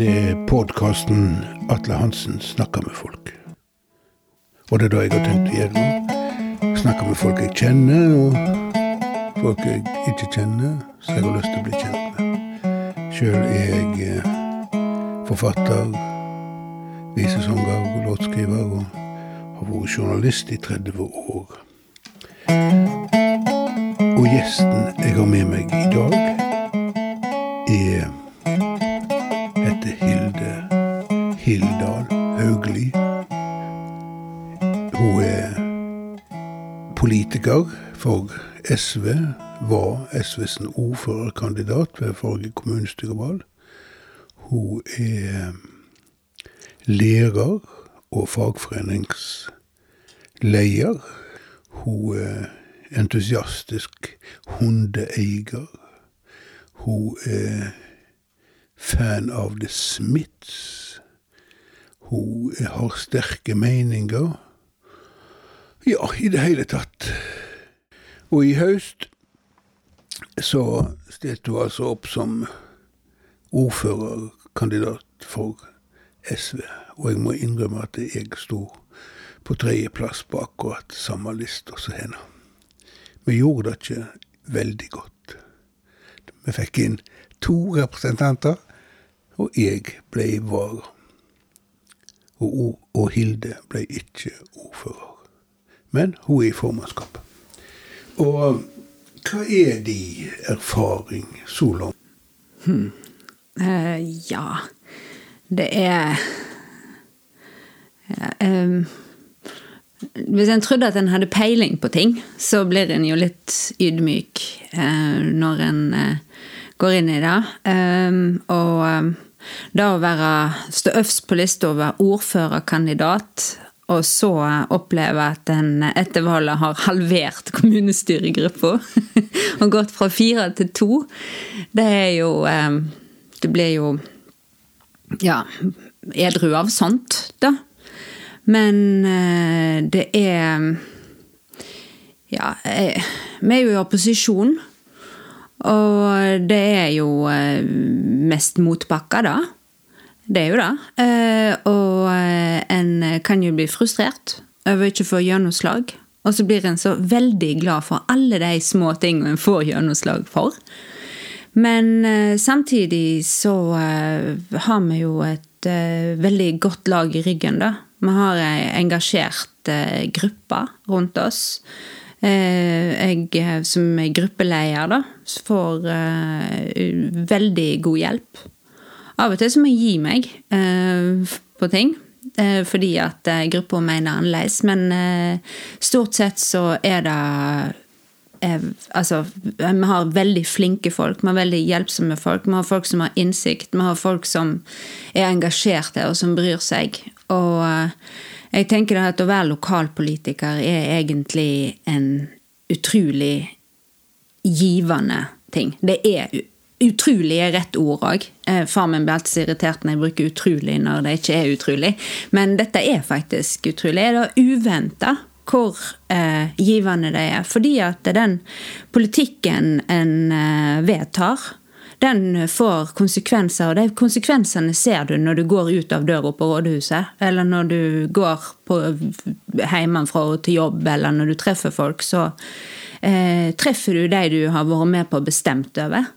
til podkasten Atle Hansen snakker med folk. Og det er da jeg har tenkt å gjøre nå. Snakke med folk jeg kjenner, og folk jeg ikke kjenner, som jeg har lyst til å bli kjent med. Sjøl er jeg eh, forfatter, visesanger og låtskriver, og har vært journalist i 30 år. Og gjesten jeg har med meg i dag, er for SV, var SVs ordførerkandidat ved forrige kommunestyrevalg. Hun er lærer og fagforeningsleder. Hun er entusiastisk hundeeier. Hun er fan av The Smiths. Hun har sterke meninger. Ja, i det hele tatt. Og i høst så stilte hun altså opp som ordførerkandidat for SV. Og jeg må innrømme at jeg sto på tredjeplass på akkurat samme liste som henne. Vi gjorde det ikke veldig godt. Vi fikk inn to representanter, og jeg ble vara. Og, Hilde ble ikke ordfører. Men hun er i formannskapet. Og hva er de erfaring så langt? Hmm. Uh, ja Det er ja, um, Hvis en trodde at en hadde peiling på ting, så blir en jo litt ydmyk eh, når en eh, går inn i det. Um, og um, da å være stå øverst på lista over ordførerkandidat, og så oppleve at en etter valget har halvert kommunestyregruppa og gått fra fire til to, det er jo Det blir jo ja, edru av sånt, da. Men det er Ja, vi er jo i opposisjon. Og det er jo mest motbakker, da. Det er jo det. Og en kan jo bli frustrert over ikke å få gjennomslag. Og så blir en så veldig glad for alle de små tingene en får gjennomslag for. Men samtidig så har vi jo et veldig godt lag i ryggen, da. Vi har ei engasjert gruppe rundt oss. Jeg som er gruppeleder, da, får veldig god hjelp. Av og til så må jeg gi meg på ting, fordi at gruppa mener annerledes. Men stort sett så er det Altså, vi har veldig flinke folk, vi har veldig hjelpsomme folk. Vi har folk som har innsikt, vi har folk som er engasjerte og som bryr seg. Og jeg tenker at å være lokalpolitiker er egentlig en utrolig givende ting. Det er utrolig er rett ord òg. Far min blir alltid så irritert når jeg bruker utrolig når det ikke er utrolig. Men dette er faktisk utrolig. Det er uventa hvor eh, givende det er. Fordi at den politikken en eh, vedtar, den får konsekvenser. Og de konsekvensene ser du når du går ut av døra på rådhuset, eller når du går hjemmefra til jobb, eller når du treffer folk, så eh, treffer du de du har vært med på å bestemt over.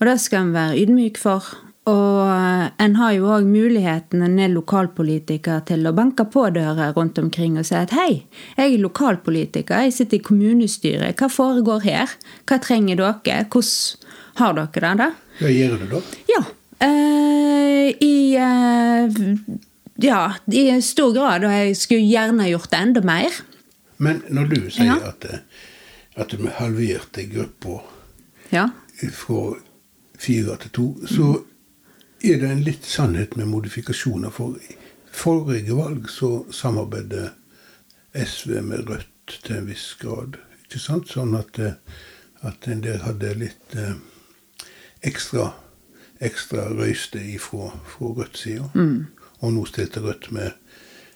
Og det skal en være ydmyk for. Og en har jo òg muligheten, en er lokalpolitiker, til å banke på dører rundt omkring og si at hei, jeg er lokalpolitiker, jeg sitter i kommunestyret, hva foregår her? Hva trenger dere? Hvordan har dere det? da? Hva gjør du da? Ja. Eh, I eh, Ja, i stor grad. Og jeg skulle gjerne gjort det enda mer. Men når du sier ja. at, at du halverte gruppa ja. fra fire til to, så er det en litt sannhet med modifikasjoner. For i forrige valg så samarbeidet SV med Rødt til en viss grad. Ikke sant? Sånn at, at en del hadde litt eh, ekstra, ekstra røyste ifra, fra Rødts side. Mm. Og nå stilte Rødt med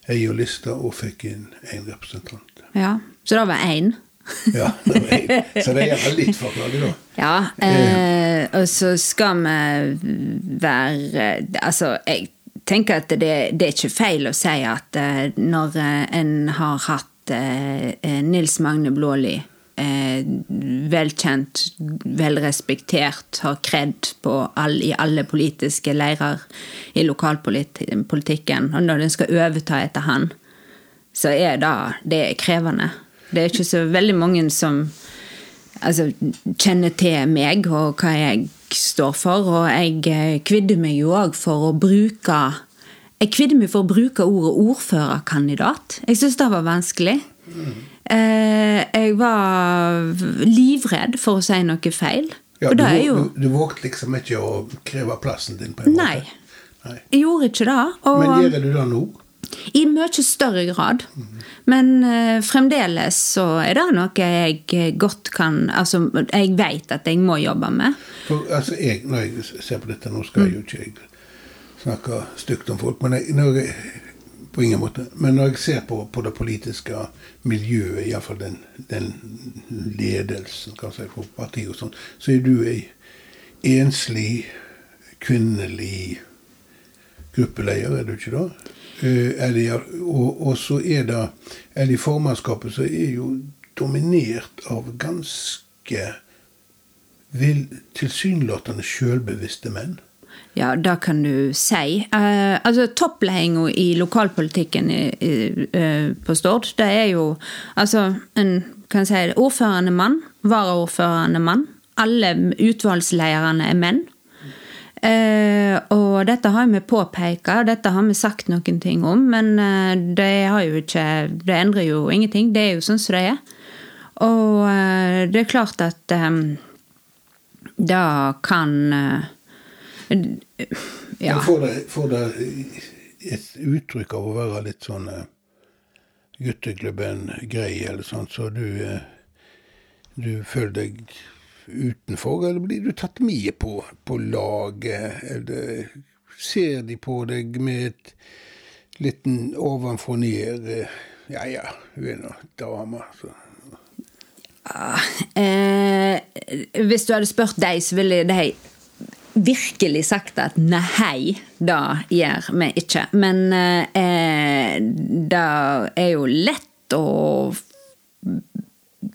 ei og lista og fikk inn én representant. Ja, Så det var én? Ja, Så det er litt forklaring, da. Ja, eh, og så skal vi være Altså, jeg tenker at det, det er ikke feil å si at eh, når eh, en har hatt eh, Nils Magne Blåli velkjent, velrespektert, har kred all, i alle politiske leirer i lokalpolitikken. Og når en skal overta etter han, så er det, det er krevende. Det er ikke så veldig mange som altså, kjenner til meg og hva jeg står for. Og jeg eh, kvidde meg jo òg for å bruke Jeg kvidde meg for å bruke ordet ordførerkandidat. Jeg syns det var vanskelig. Eh, jeg var livredd for å si noe feil. Ja, du, jo... du, du, vågte liksom ikke å kreve plassen din? på en Nei. måte? Nei. Jeg gjorde ikke det. Og, Men gjør du det nå? I mye større grad. Mm. Men uh, fremdeles så er det noe jeg godt kan Altså, jeg vet at jeg må jobbe med. For, altså, jeg, Når jeg ser på dette, nå skal jeg jo ikke jeg snakke stygt om folk, men jeg, når jeg på ingen måte. Men når jeg ser på, på det politiske miljøet, iallfall den, den ledelsen kan si, for partiet og sånn, så er du ei enslig, kvinnelig gruppeleder, er du ikke det? Uh, det, og, og, så er det Eller formannskapet så er jo dominert av ganske tilsynelatende sjølbevisste menn. Ja, det kan du si. Uh, altså, Toppledelsen i lokalpolitikken i, i, uh, på Stord, det er jo altså en kan si ordførende mann, varaordførende mann. Alle utvalgslederne er menn. Uh, og dette har vi påpeka, dette har vi sagt noen ting om, men det har jo ikke Det endrer jo ingenting. Det er jo sånn som det er. Og det er klart at um, da kan ja. Får det, får det et uttrykk av å være litt sånn uh, gutteklubben grei, eller sånn, så du, uh, du føler deg utenfor, eller blir du tatt med på, på laget? Eller ser de på deg med et liten ovenfor ned uh, Ja ja, hun er nå dame, så. Ah, eh, hvis du hadde spurt deg, så ville de virkelig sagt at nei, det gjør vi ikke. Men eh, det er jo lett å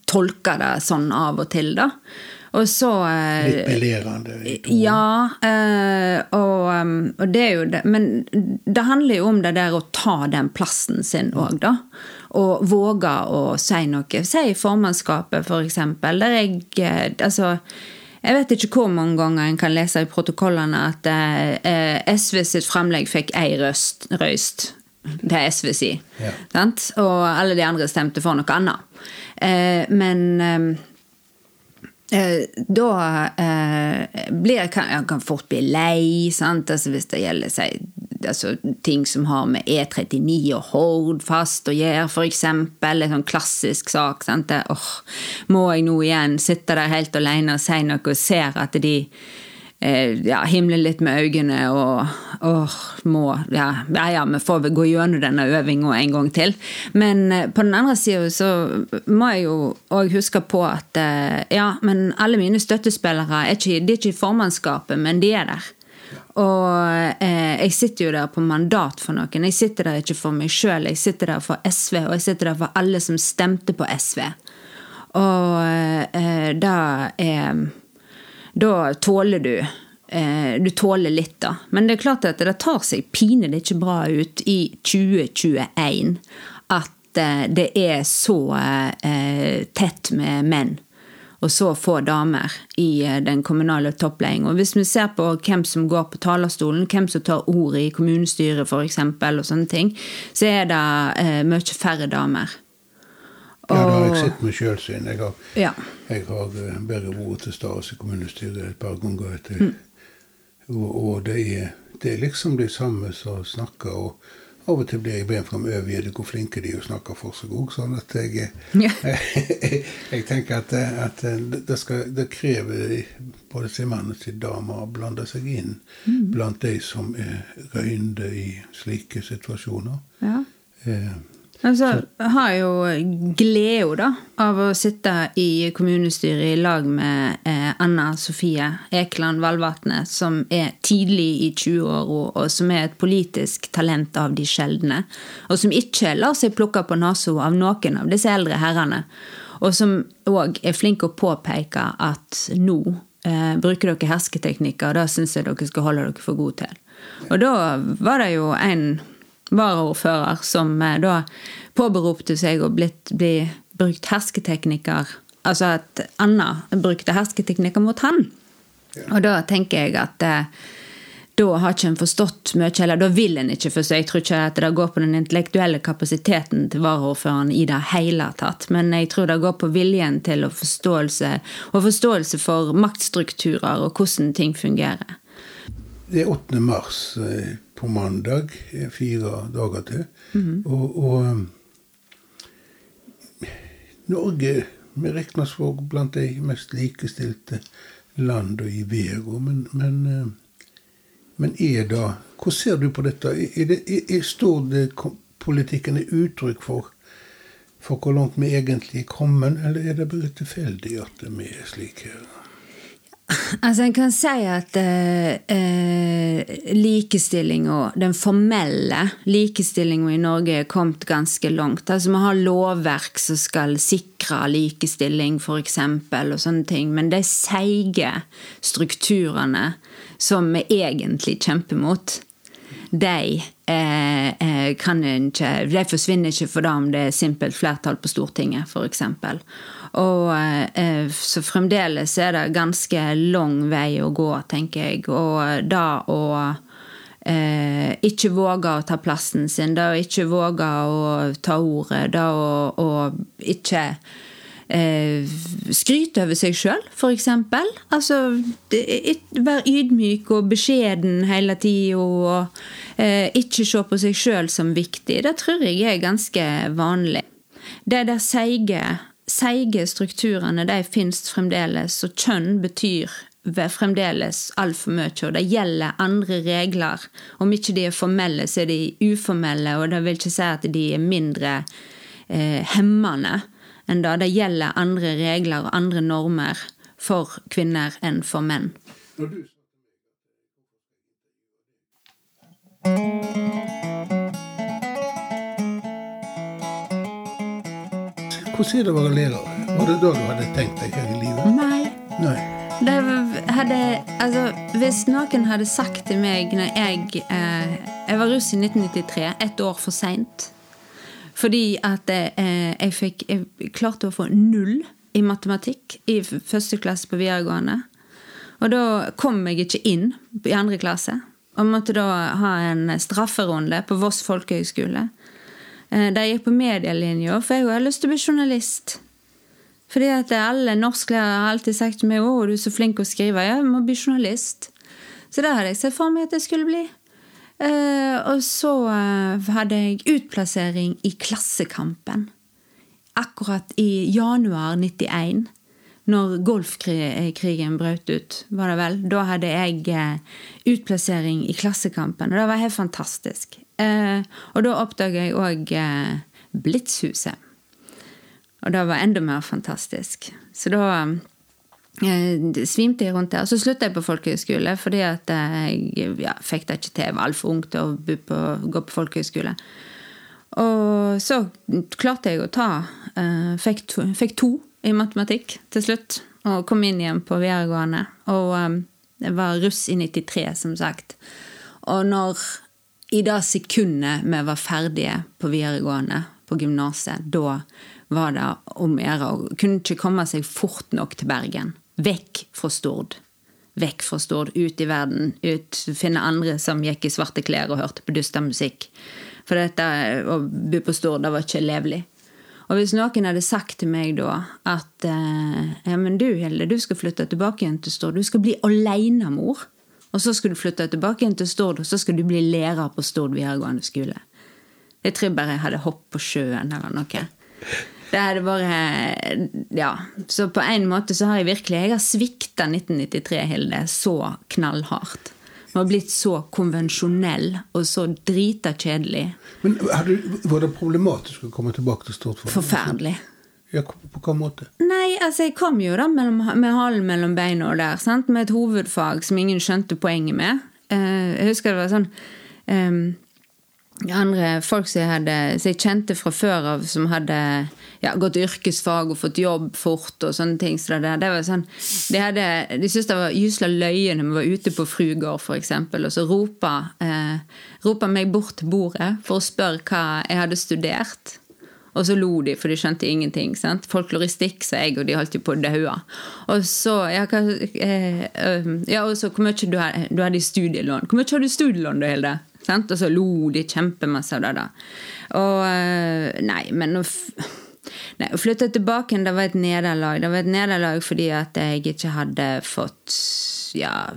tolke det sånn av og til, da. Og så eh, Litt belerende? Ja. Eh, og, um, og, det er jo det. Men det handler jo om det der å ta den plassen sin òg, da. Og våge å si noe. Si formannskapet, for eksempel. Der jeg eh, Altså jeg vet ikke hvor mange ganger en kan lese i protokollene at eh, SV sitt framlegg fikk ei røst, røyst. Det er SV si. Ja. Og alle de andre stemte for noe annet. Eh, men eh, Eh, da eh, blir jeg kan, jeg kan fort bli lei? Altså, hvis det gjelder seg, altså, ting som har med E39 og Hordfast å gjøre, f.eks. En sånn klassisk sak. Sant? Det, oh, må jeg nå igjen sitte der helt alene og si noe og ser at de Eh, ja, himle litt med øynene og åh, må ja, ja, ja, vi får vel gå gjennom denne øvinga en gang til. Men eh, på den andre sida så må jeg jo òg huske på at eh, ja, men alle mine støttespillere er ikke, de er ikke i formannskapet, men de er der. Og eh, jeg sitter jo der på mandat for noen. Jeg sitter der ikke for meg sjøl, jeg sitter der for SV, og jeg sitter der for alle som stemte på SV. Og eh, det er da tåler du eh, Du tåler litt, da. Men det er klart at det tar seg pinlig ikke bra ut i 2021 at eh, det er så eh, tett med menn og så få damer i den kommunale toppledelsen. Hvis vi ser på hvem som går på talerstolen, hvem som tar ordet i kommunestyret f.eks., og så er det mye færre damer. Ja, det har jeg sett med sjølsyn. Jeg har, ja. jeg har eh, bare vært til stede i kommunestyret et par ganger. Etter, mm. Og, og det, er, det, er, liksom de samme som snakker. og av og til blir jeg bedt fram over hvor flinke de er å snakke for seg òg. Sånn at jeg, ja. jeg, jeg, tenker at, at det, skal, det, krever både sin mann og sin dame å blande seg inn mm. blant de som er røynde i slike situasjoner. Ja. Eh, Altså, jeg har jo gleda da, av å sitte i kommunestyret i lag med eh, Anna Sofie Ekeland Valvatne, som er tidlig i 20-åra, og som er et politisk talent av de sjeldne. Og som ikke lar seg plukke på nesa av noen av disse eldre herrene. Og som òg er flink å påpeke at nå eh, bruker dere hersketeknikker, og det syns jeg dere skal holde dere for gode til. Og da var det jo en varaordfører som eh, da påberopte seg å blitt, bli brukt hersketeknikker Altså at Anna brukte hersketeknikker mot han. Ja. Og da tenker jeg at eh, da har ikke en forstått mye, eller da vil en ikke forstå. Jeg tror ikke at det går på den intellektuelle kapasiteten til varaordføreren i det hele tatt. Men jeg tror det går på viljen til og forståelse, og forståelse for maktstrukturer og hvordan ting fungerer. Det er 8. mars eh, på mandag, fire dager til. Mm. Og, og, Norge vi regnes for blant de mest likestilte landene i verden. Men, men, eh, men, er det Hvordan ser du på dette? Er, det, er, står det politikken er uttrykk for, for hvor langt vi egentlig er kommet, eller er det bare tilfeldig at vi er slik her? Altså, En kan si at eh, eh likestillinga, den formelle likestillinga i Norge, er kommet ganske langt. Altså, Vi har lovverk som skal sikre likestilling, f.eks., og sånne ting. Men de seige strukturene som vi egentlig kjemper mot, de, eh, kan ikke, de forsvinner ikke for det om det er simpelt flertall på Stortinget, f.eks. Og eh, Så fremdeles er det ganske lang vei å gå, tenker jeg. Og da å eh, ikke våge å ta plassen sin, da å ikke våge å ta ordet, da å, å ikke eh, skryte over seg sjøl, f.eks. Altså være ydmyk og beskjeden hele tida og eh, ikke se på seg sjøl som viktig. Det tror jeg er ganske vanlig. Det der seige, seige strukturene de finnes fremdeles, og kjønn betyr fremdeles altfor mye, og det gjelder andre regler. Om ikke de er formelle, så er de uformelle, og det vil ikke si at de er mindre eh, hemmende enn da det gjelder andre regler og andre normer for kvinner enn for menn. Hvordan er det å være lærer? Var det da du hadde tenkt deg her i livet? Nei. Nei. Hadde, altså, hvis noen hadde sagt til meg når jeg eh, Jeg var russ i 1993, ett år for seint. Fordi at eh, jeg, fikk, jeg klarte å få null i matematikk i første klasse på videregående. Og da kom jeg ikke inn i andre klasse. Og måtte da ha en strafferunde på Voss folkehøgskole. Der jeg gikk på medielinja, for jeg har lyst til å bli journalist. Fordi at alle norsklærere har alltid sagt til meg 'Å, du er så flink å skrive'. Ja, jeg må bli journalist. Så det hadde jeg sett for meg at jeg skulle bli. Eh, og så eh, hadde jeg utplassering i Klassekampen. Akkurat i januar 91, når Golfkrigen brøt ut, var det vel. Da hadde jeg eh, utplassering i Klassekampen, og det var helt fantastisk. Og da oppdaga jeg òg Blitzhuset. Og det var enda mer fantastisk. Så da Eh, svimte jeg rundt der. Så slutta jeg på folkehøyskole fordi at jeg ja, fikk det ikke til. Jeg var altfor ung til å på, gå på folkehøyskole. Og så klarte jeg å ta fikk, to, fikk, to, i matematikk til slutt. Og kom inn igjen på videregående. Og um, jeg var russ i 93, som sagt. Og når i det sekundet vi var ferdige på videregående, på gymnaset, da var det om å å kunne ikke komme seg fort nok til Bergen. Vekk fra Stord. Vekk fra Stord, ut i verden. ut, Finne andre som gikk i svarte klær og hørte på dyster musikk. For dette å bo på Stord, det var ikke levelig. Og hvis noen hadde sagt til meg da at eh, ja, men du Hilde, du skal flytte tilbake igjen til Stord, du skal bli alenemor, og så skal du flytte tilbake igjen til Stord, og så skal du bli lærer på Stord videregående skole. Jeg tror bare jeg hadde hopp på sjøen eller noe. Det hadde vært Ja. Så på en måte så har jeg virkelig Jeg har svikta 1993, Hilde, så knallhardt. Vi har blitt så konvensjonell og så drita kjedelig. Men du, Var det problematisk å komme tilbake til Stord? for- Forferdelig. Ja, på hva måte? Nei, altså jeg kom jo da mellom, med halen mellom beina der, sant? med et hovedfag som ingen skjønte poenget med. Eh, jeg husker det var sånn ehm, andre folk som jeg, hadde, som jeg kjente fra før av, som hadde ja, gått yrkesfag og fått jobb fort og sånne ting. Så det, det var sånn, de, hadde, de syntes det var gysla løye når vi var ute på Frugård, for eksempel, og så ropa, eh, ropa meg bort til bordet for å spørre hva jeg hadde studert. Og så lo de, for de skjønte ingenting. sant? Folkloristikk, sa jeg, og de holdt jo på å daue. Og så ja, hva, eh, ja, og hvor mye du, har- du hadde i studielån. Hvor mye har du studielån, da, Hilde? Sant? Og så lo de kjempemasse av det. da. Og eh, Nei, men å Nei, Å flytte tilbake det var et nederlag. Det var et nederlag fordi at jeg ikke hadde fått ja,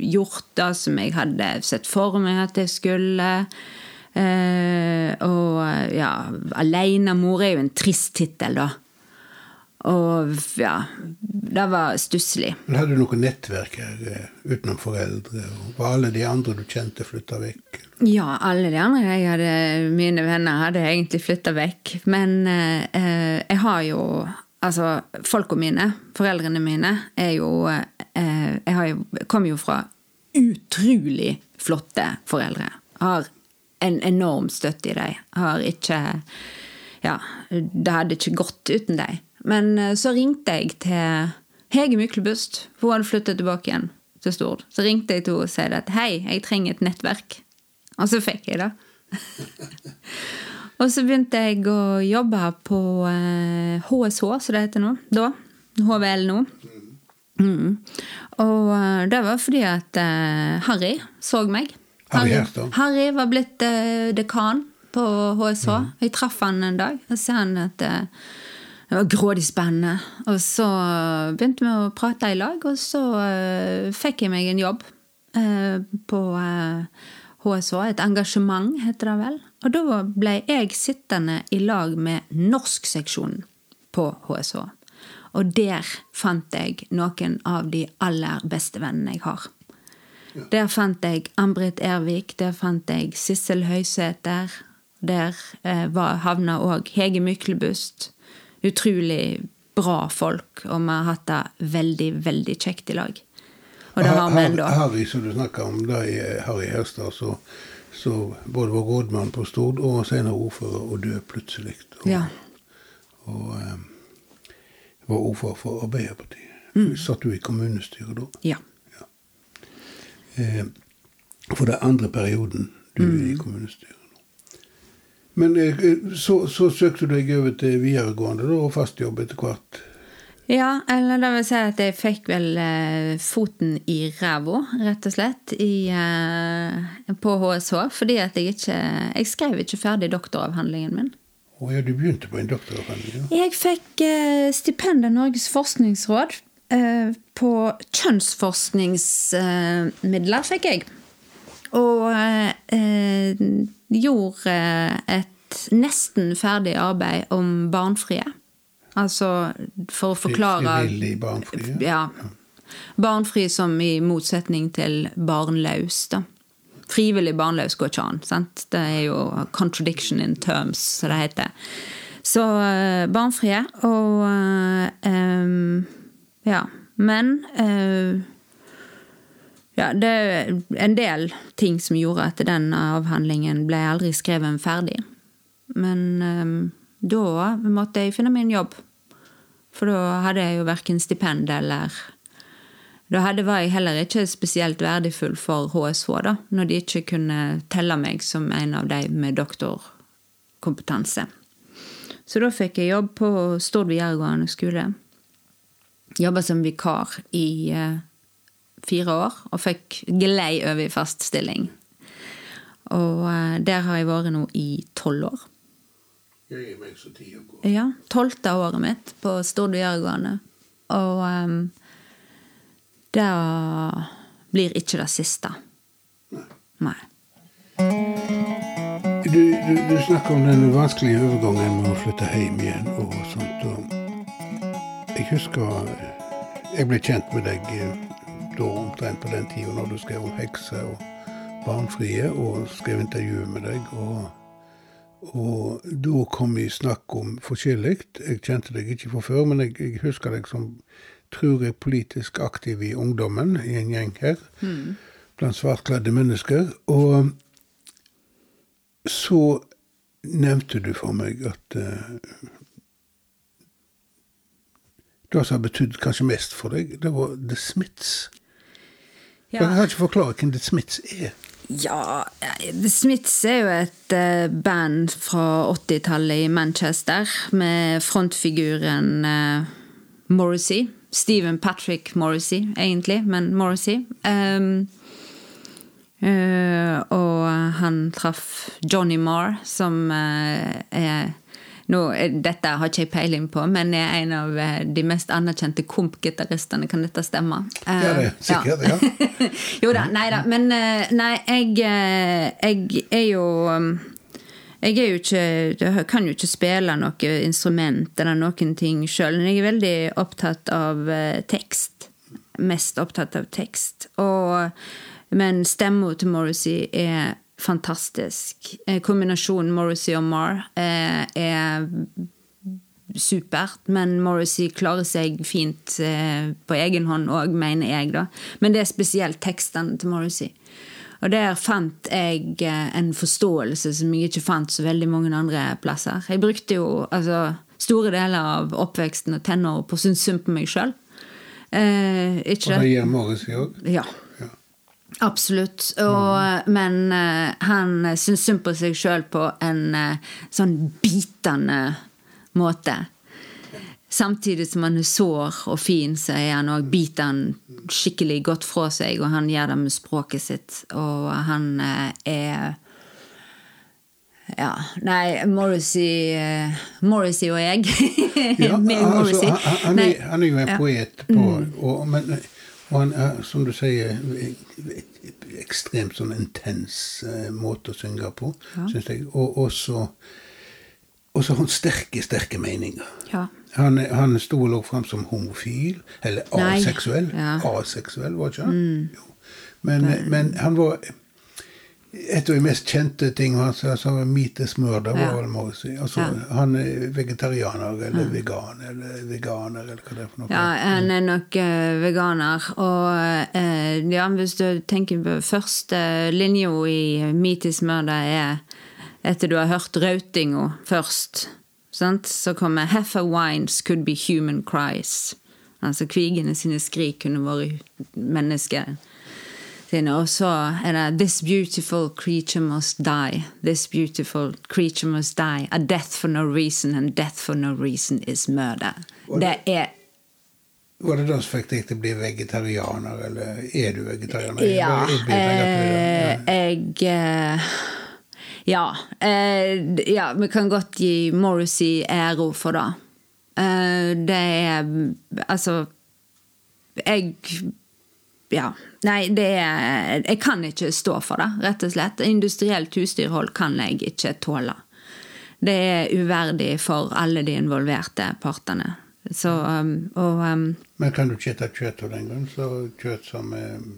gjort det som jeg hadde sett for meg at jeg skulle. Eh, og ja, Alenemor er jo en trist tittel, da. Og ja, det var stusslig. Men Hadde du noe nettverk her eh, utenom foreldre? Var alle de andre du kjente, flytta vekk? Ja, alle de andre jeg hadde, mine venner hadde egentlig flytta vekk. Men eh, jeg har jo Altså, folka mine, foreldrene mine, er jo eh, Jeg har jo, kom jo fra utrolig flotte foreldre. Har en enorm støtte i dem. Har ikke Ja, det hadde ikke gått uten dem. Men eh, så ringte jeg til Hege Myklebust. for Hun hadde flyttet tilbake igjen til Stord. Så ringte jeg til henne og sa at hei, jeg trenger et nettverk. Og så fikk jeg det. og så begynte jeg å jobbe på eh, HSH, som det heter nå. Da. HVL nå. Mm. Og eh, det var fordi at eh, Harry så meg. Harry Harry var blitt eh, dekan på HSH. Jeg traff han en dag og sa han at eh, det var grådig spennende. Og så begynte vi å prate i lag, og så eh, fikk jeg meg en jobb eh, på eh, HSH. Et engasjement, heter det vel. Og da ble jeg sittende i lag med norskseksjonen på HSH. Og der fant jeg noen av de aller beste vennene jeg har. Der fant jeg Ann-Britt Ervik, der fant jeg Sissel Høysæter. Der eh, var, havna òg Hege Myklebust. Utrolig bra folk, og vi har hatt det veldig, veldig kjekt i lag. Og det har vi ennå. Harry, som du snakker om, det er Harry Herstad, så, så både var rådmann på Stord og senere ordfører, og døde plutselig. Og, Ja. og um, var ordfører for Arbeiderpartiet. Mm. Satt du i kommunestyret da? ja. Eh, for er andre perioden du er Mm. i kommunestyret. Men eh, så, så søkte du deg over til videregående da, og fast jobb etter hvert. Ja, eller det vil si at jeg fikk vel eh, foten i ræva, rett og slett, i, eh, på HSH. Fordi at jeg ikke Jeg skrev ikke ferdig doktoravhandlingen min. Og ja, du begynte på en doktoravhandling? Ja. Jeg fikk eh, stipend av Norges forskningsråd. Eh, på kjønnsforskningsmidler fikk jeg. Og eh, eh, gjorde eh, et nesten ferdig arbeid om barnfrie. Altså for å forklare Frivillig barnfrie? Ja. Barnfri som i motsetning til barnløs, da. Frivillig barnløs går ikke an. sant? Det er jo contradiction in terms, som det heter. Så eh, barnfrie. Og um, ja. Men eh, ja, det er en del ting som gjorde at den avhandlingen ble aldri skrevet ferdig. Men um, da måtte jeg finne en jobb. For da hadde jeg jo verken stipend eller Da hadde, var jeg heller ikke spesielt verdifull for HSH, da, når de ikke kunne telle meg som en av de med doktorkompetanse. Så da fikk jeg jobb på Stord videregående skole. Jobba som vikar i eh, fire år, og fikk glei over i fast stilling. Og eh, der har jeg vært nå i tolv år. Jeg er meg så tida går. Ja, tolvte året mitt på Stord videregående. Og um, det blir ikke det siste. Nei. Du, du, du snakker om den vanskelige overgangen med å flytte hjem igjen og sånt. Og jeg husker jeg ble kjent med deg eh, da omtrent på den tida når du skrev om hekser og barnfrie, og skrev intervju med deg. og og da kom vi i snakk om forskjellig. Jeg kjente deg ikke fra før, men jeg, jeg husker deg som tror jeg politisk aktiv i ungdommen i en gjeng her. Mm. Blant svartkledde mennesker. Og så nevnte du for meg at uh, Det som har betydd kanskje mest for deg, det var The Smiths. Ja. Kan ikke forklare hvem The Smiths er. Ja, The Smiths er jo et uh, band fra 80-tallet i Manchester med frontfiguren uh, Morrissey. Stephen Patrick Morrissey, egentlig, men Morrissey. Um, uh, og han traff Johnny Marr, som er nå, dette har ikke jeg peiling på, men er en av de mest anerkjente komp-gitaristene. Kan dette stemme? Ja, det er sikkert, ja. ja. jo da, nei da. Men nei, jeg, jeg er jo jeg er jo ikke, jeg kan jo ikke spille noe instrument eller noen ting sjøl, men jeg er veldig opptatt av tekst. Mest opptatt av tekst. Og, men stemma til Morrissey er fantastisk. Eh, kombinasjonen Morrissey og Marr eh, er supert, men Morrissey klarer seg fint eh, på egen hånd òg, mener jeg, da. Men det er spesielt tekstene til Morrissey. Og der fant jeg en forståelse som jeg ikke fant så veldig mange andre plasser. Jeg brukte jo altså, store deler av oppveksten og tenåra på å synes synd på meg sjøl. Eh, og det gjør Morrissey òg? Ja. Absolutt. Og, mm. Men uh, han syns synd på seg sjøl på en uh, sånn bitende måte. Samtidig som han er sår og fin, så er han òg biter han skikkelig godt fra seg, og han gjør det med språket sitt. Og han uh, er ja, Nei, Morrissey Morrissey og jeg. ja, altså, han, han, er, han, er, jo en poet, på, mm. og, men og han er, som du sier, ekstremt sånn intens uh, måte å synge på, ja. syns jeg. Og også og så har han sterke, sterke meninger. Ja. Han, han sto og lå fram som homofil, eller aseksuell. Ja. Aseksuell, var ikke han? Mm. Men, men, han var et av de mest kjente tingene hans altså, Meat is ja. si. Altså, ja. Han er vegetarianer eller ja. vegan eller veganer eller hva det er for noe. Ja, han er nok uh, veganer. Og uh, ja, hvis du tenker på første linja i det er etter du har hørt rautinga først, sant? så kommer 'Heffa wines could be human cries'. Altså kvigene sine skrik kunne vært mennesker sine. Og så er det 'This beautiful creature must die'. This beautiful creature must die. A death for no reason, and death for no reason is murder. Det, det er var det da som fikk deg til å bli vegetarianer, eller er du vegetarianer? Ja, eh, jeg eh, ja, eh, ja. vi kan godt gi Morrissey æro for det. Eh, det er Altså Jeg ja. Nei, det er Jeg kan ikke stå for det, rett og slett. Industrielt husdyrhold kan jeg ikke tåle. Det er uverdig for alle de involverte partene. Så, um, og um, Men kan du ikke spise kjøtt av den grunn? Så kjøtt som um,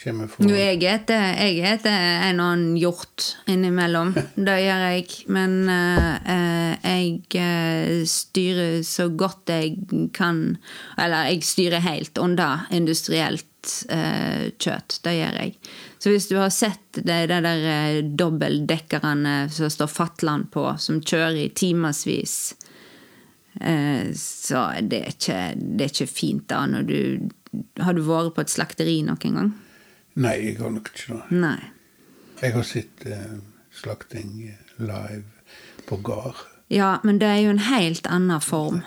kommer fra Jo, jeg heter en og annen hjort innimellom. det gjør jeg. Men uh, jeg uh, styrer så godt jeg kan Eller jeg styrer helt unna industrielt uh, kjøtt. Det gjør jeg. Så hvis du har sett de, de der eh, dobbeltdekkerne som står Fatland på, som kjører i timevis, eh, så det er, ikke, det er ikke fint da når du Har du vært på et slakteri noen gang? Nei, jeg har nok ikke det. Nei. Jeg har sett uh, slakting live på gard. Ja, men det er jo en helt annen form.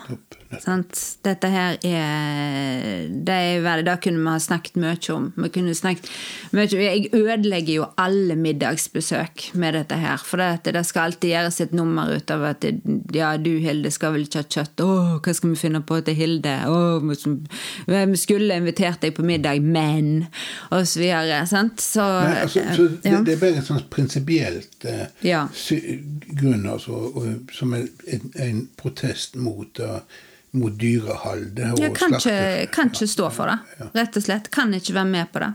Sant? Dette her er Det, er, det kunne vi ha snakket mye om. Vi kunne snakket mye, Jeg ødelegger jo alle middagsbesøk med dette her. For det, det skal alltid gjøres et nummer ut av at ja, du Hilde skal vel ikke ha kjøtt. Å, hva skal vi finne på til Hilde? Å, vi skulle invitert deg på middag, men Og så videre. Sant? Så, Nei, altså, så det, ja. det, er bare et sånt prinsipielt eh, ja. grunn, altså, som en, en protest mot uh, mot dyrehold. Ja, kan ikke, kan ikke stå for det, rett og slett. Kan ikke være med på det.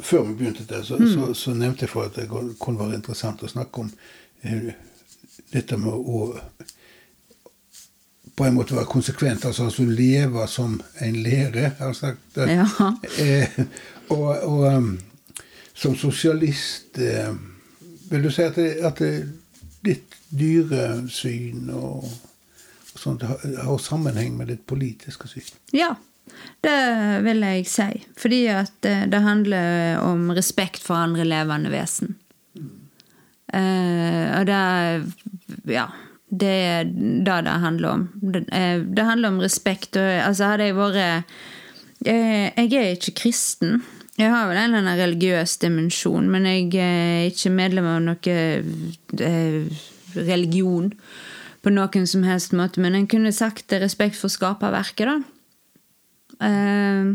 Før vi begynte der, så, Mm. så, så nevnte jeg for at det kunne være interessant å snakke om eh, dette med å på en måte være konsekvent, altså, altså leve som en lære, har jeg sagt. Ja. Eh, og, og um, som sosialist eh, Vil du si at, det, at det, ditt dyresyn og, og at det har sammenheng med ditt politiske syn? Ja, det vil jeg si. Fordi at eh, det handler om respekt for andre levende vesen. Eh, og det Ja. Det er det det handler om. Det, eh, handler om respekt. Og, altså, hadde jeg vært Jeg er ikke kristen. Jeg har vel en eller annen religiøs dimensjon, men jeg er ikke medlem av noe religion på noen som helst måte. Men en kunne sagt respekt for skaperverket, da. Eh,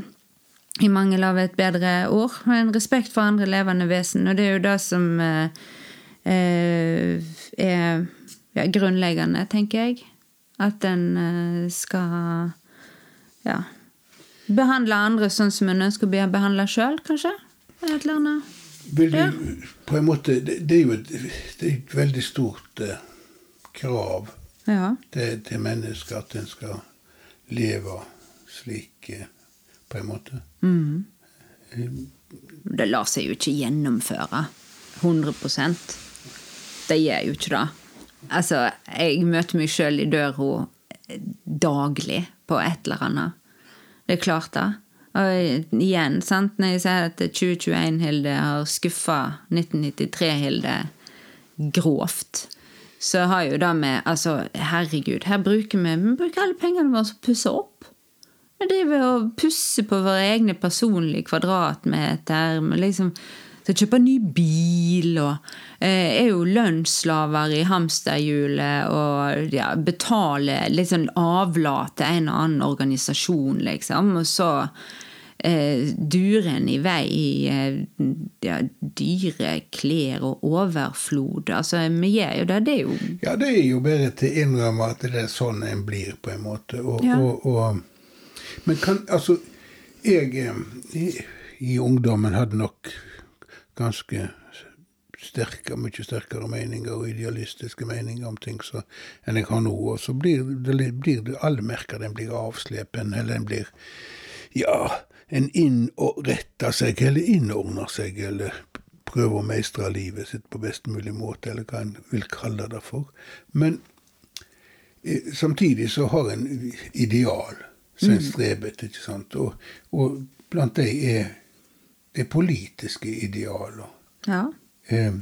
I mangel av et bedre ord. En respekt for andre levende vesen. Og det er jo det som eh, eh, er ja, grunnleggende, tenker jeg. At en eh, skal ja, behandle andre sånn som en ønsker å bli behandla sjøl, kanskje. Vil du, Ja. på en måte, det, det er jo et, det er et veldig stort eh, krav Ja. til, til mennesker at en skal leve slik, eh, på en måte. Det lar seg jo ikke gjennomføre 100% Det gjør jo ikke det. Altså, jeg møter meg sjøl i døra daglig på et eller annet. Det er klart, det. Og igjen, sant, når jeg sier at 2021-Hilde har skuffa 1993-Hilde grovt, så har jo det med Altså, herregud, her bruker vi Vi bruker alle pengene våre til å pusse opp. Vi driver og pusser på våre egne personlige kvadratmeter. Vi Liksom, skal kjøpe ny bil og eh, er jo lønnsslaver i hamsterhjulet og ja, betaler litt sånn avlat til en eller annen organisasjon, liksom. Og så eh, duren i vei i eh, ja, dyre klær og overflod. Altså, vi gjør jo det. Det er jo Ja, det er jo bare til å innrømme at det er sånn en blir, på en måte. Og, Ja. og, og, men kan Altså, jeg eh, i, i ungdommen hadde nok ganske sterke, mye sterkere meninger og idealistiske meninger om ting så, enn jeg har nå. Og så blir det, blir det alle merker den blir avslepen, eller den blir Ja, en innretter seg, eller innordner seg, eller prøver å meistre livet sitt på best mulig måte, eller hva en vil kalle det for. Men eh, samtidig så har en ideal som en streber etter, ikke sant. Og, og blant de er det politiske idealer. Ja. Eh,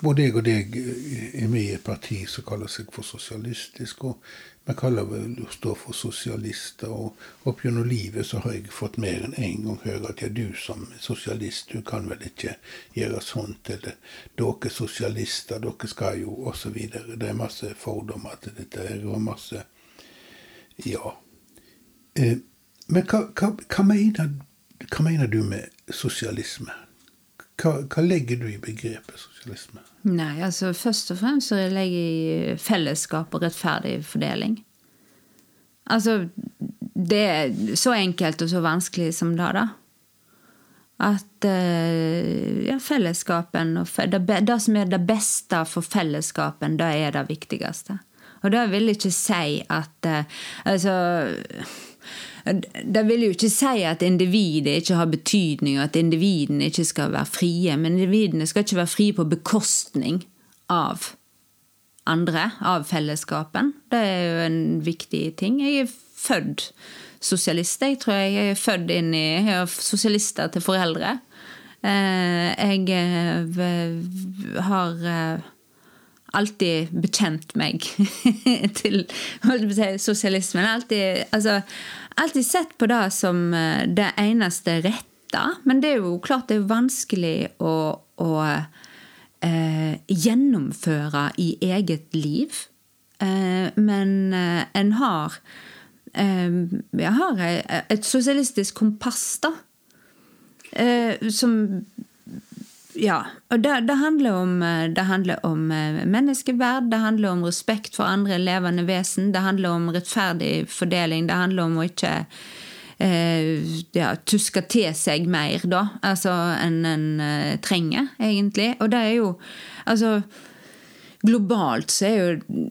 både jeg og deg eh, er med i et parti som kaller seg for sosialistisk, og vi kaller vel å stå for sosialister. Og opp gjennom livet så har jeg fått mer enn én gang høre at ja, du som sosialist, du kan vel ikke gjøre sånt, eller dere sosialister, dere skal jo, videre. Det er masse fordommer til dette her, og masse Ja. Eh, men hva, hva, hva, mener, hva mener du med sosialisme? Hva, hva legger du i begrepet sosialisme? Nei, altså først og fremst så legger jeg i fellesskap og rettferdig fordeling. Altså, det er så enkelt og så vanskelig som det, da. At eh, ja, fellesskapen og det, det som er det beste for fellesskapen, det er det viktigste. Og det vil ikke si at eh, Altså det vil jo ikke si at individet ikke har betydning, og at individene ikke skal være frie. Men individene skal ikke være frie på bekostning av andre, av fellesskapen. Det er jo en viktig ting. Jeg er født sosialist, jeg tror jeg. Jeg er født inn i Jeg har sosialister til foreldre. Eh, Jeg eh, har eh, alltid bekjent meg til si, sosialismen. Alltid, altså, alltid sett på det som eh, det eneste rette. Men det er jo klart det er vanskelig å, å eh, gjennomføre i eget liv. Eh, men eh, en har eh, Jeg har et sosialistisk kompass, da. Eh, som ja, og det, det, handler om, det, handler om, menneskeverd, det handler om respekt for andre levende vesen, det handler om rettferdig fordeling, det handler om å ikke eh, ja, tuske til seg mer, da, altså enn en uh, trenger, egentlig. Og det er jo Altså, globalt så er jo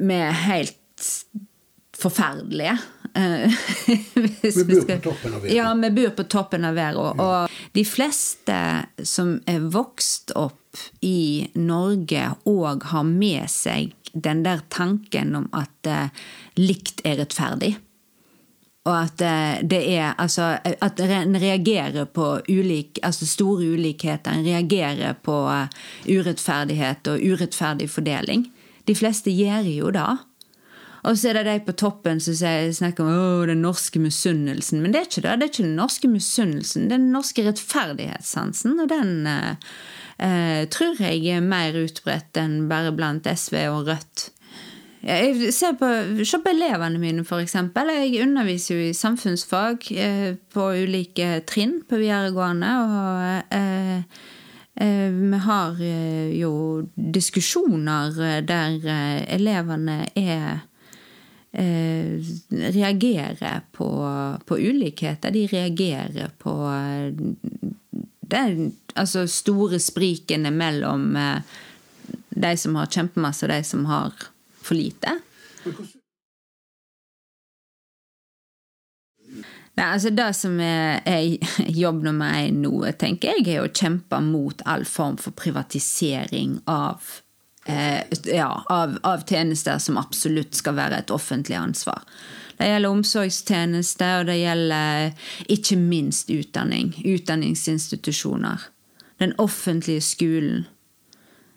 vi helt forferdelige. Eh, vi bor på toppen av verden. Ja, vi bor på toppen av verden. Og de fleste som er vokst opp i Norge og har med seg den der tanken om at eh, likt er rettferdig. Og at uh, det er Altså at en reagerer på ulik, altså store ulikheter. En reagerer på uh, urettferdighet og urettferdig fordeling. De fleste gjør jo det. Og så er det de på toppen som snakker om den norske misunnelsen. Men det er ikke det. Det er ikke den norske misunnelsen. Det er den norske rettferdighetssansen, og den eh, eh, tror jeg er mer utbredt enn bare blant SV og Rødt. Jeg ser på, Se på elevene mine, f.eks. Jeg underviser jo i samfunnsfag eh, på ulike trinn på videregående. og eh, eh vi har eh, jo diskusjoner der elevene er eh, reagerer på, på, ulikheter. De reagerer på den altså store sprikene mellom eh, de som har kjempemasse, og de som har for lite. Nei, altså Det som er, er jobb nummer én nå, tenker jeg, er å kjempe mot all form for privatisering av eh, ja, av, av, tjenester som absolutt skal være et offentlig ansvar. Det gjelder omsorgstjenester, og det gjelder ikke minst utdanning. Utdanningsinstitusjoner. Den offentlige skolen.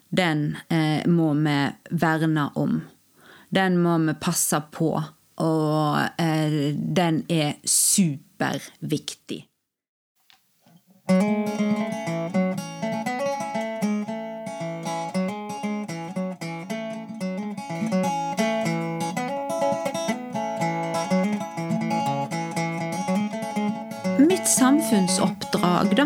Den eh, må vi verne om. Den må vi passe på. Og eh, den er superviktig. Mitt samfunnsoppdrag, da.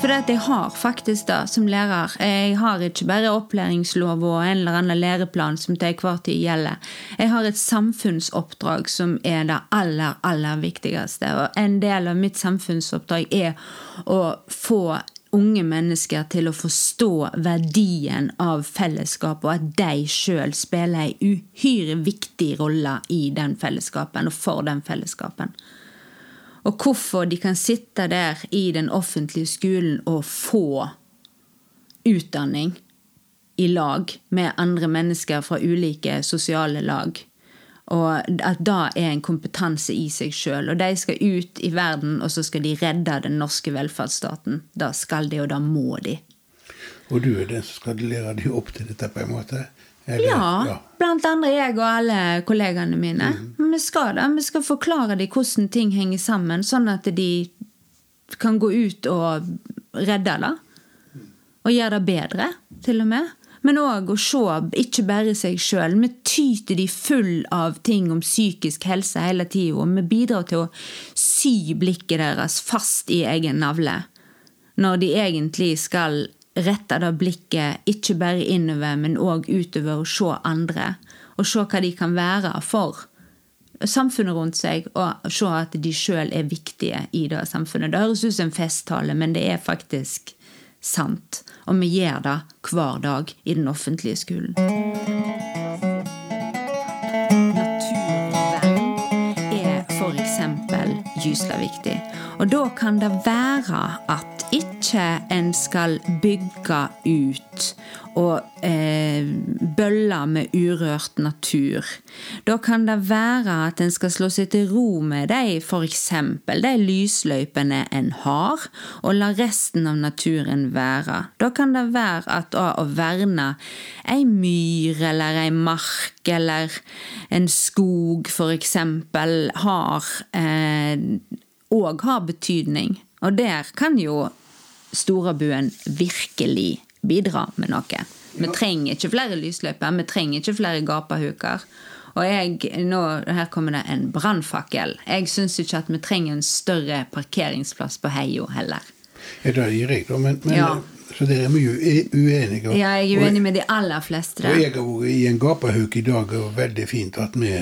For jeg har faktisk det som lærer. Jeg har ikke bare opplæringslov og en eller annen læreplan som til enhver tid gjelder. Jeg har et samfunnsoppdrag som er det aller, aller viktigste. Og en del av mitt samfunnsoppdrag er å få unge mennesker til å forstå verdien av fellesskap, og at de sjøl spiller ei uhyre viktig rolle i den fellesskapen og for den fellesskapen. Og hvorfor de kan sitte der i den offentlige skolen og få utdanning i lag med andre mennesker fra ulike sosiale lag. Og at det er en kompetanse i seg sjøl. Og de skal ut i verden, og så skal de redde den norske velferdsstaten. Da skal de, og da må de. Og du er den som skal lære dem opp til dette, på en måte? Eller, ja, ja, blant andre jeg og alle kollegaene mine. Mm. Vi skal da, Vi skal forklare dem hvordan ting henger sammen, sånn at de kan gå ut og redde det. Og gjøre det bedre, til og med. Men òg å se ikke bare seg sjøl. Vi tyter de full av ting om psykisk helse hele tida. Og vi bidrar til å sy blikket deres fast i egen navle. Når de egentlig skal rette det blikket ikke bare innover, men òg utover å se andre. Og se hva de kan være for samfunnet rundt seg, og se at de sjøl er viktige i det samfunnet. Det høres ut som en festtale, men det er faktisk sant. Og vi gjør det hver dag i den offentlige skolen. Naturvern er f.eks. gysla viktig. Og da kan det være at ikke en skal bygge ut og eh, bølle med urørt natur. Da kan det være at en skal slå seg til ro med de f.eks. de lysløypene en har, og la resten av naturen være. Da kan det være at å, å verne ei myr eller ei mark eller en skog f.eks. har òg eh, har betydning. Og der kan jo Storabuen virkelig bidra med noe. Vi trenger ikke flere lysløyper, vi trenger ikke flere gapahuker. Og jeg, nå, her kommer det en brannfakkel. Jeg syns ikke at vi trenger en større parkeringsplass på Heio heller. Ja, det gir jeg, da. Men, men, Ja. Så dere er mye uenige. Ja, jeg er uenig med de aller fleste Og jeg har vært i en gapahauk i dag, og veldig fint at vi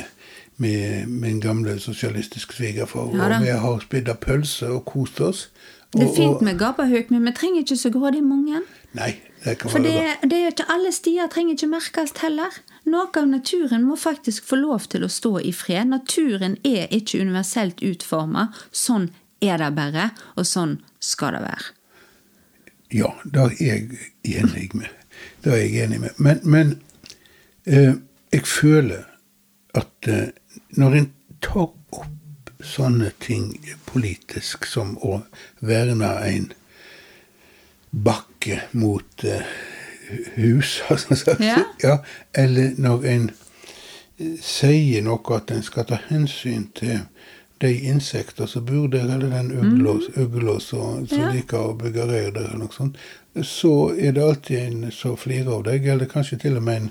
med min gamle sosialistiske svigerfar. Ja og vi har spidda pølse og kost oss. Det er fint med gapahuk, men vi trenger ikke så grådig mange. Nei, det kan For det, det er ikke alle stier trenger ikke merkes heller. Noe av naturen må faktisk få lov til å stå i fred. Naturen er ikke universelt utforma. Sånn er det bare, og sånn skal det være. Ja, det er jeg enig med. Det er jeg enig med. Men, men eh, jeg føler at eh, når en tar opp sånne ting politisk som å verne en bakke mot eh, hus, altså. Ja. ja, eller når en eh, sier noe at en skal ta hensyn til de insekter som bor der, eller den ugla som som Ja. liker å bygge reir der, eller noe sånt, så er det alltid en som flirer av deg, eller kanskje til og med en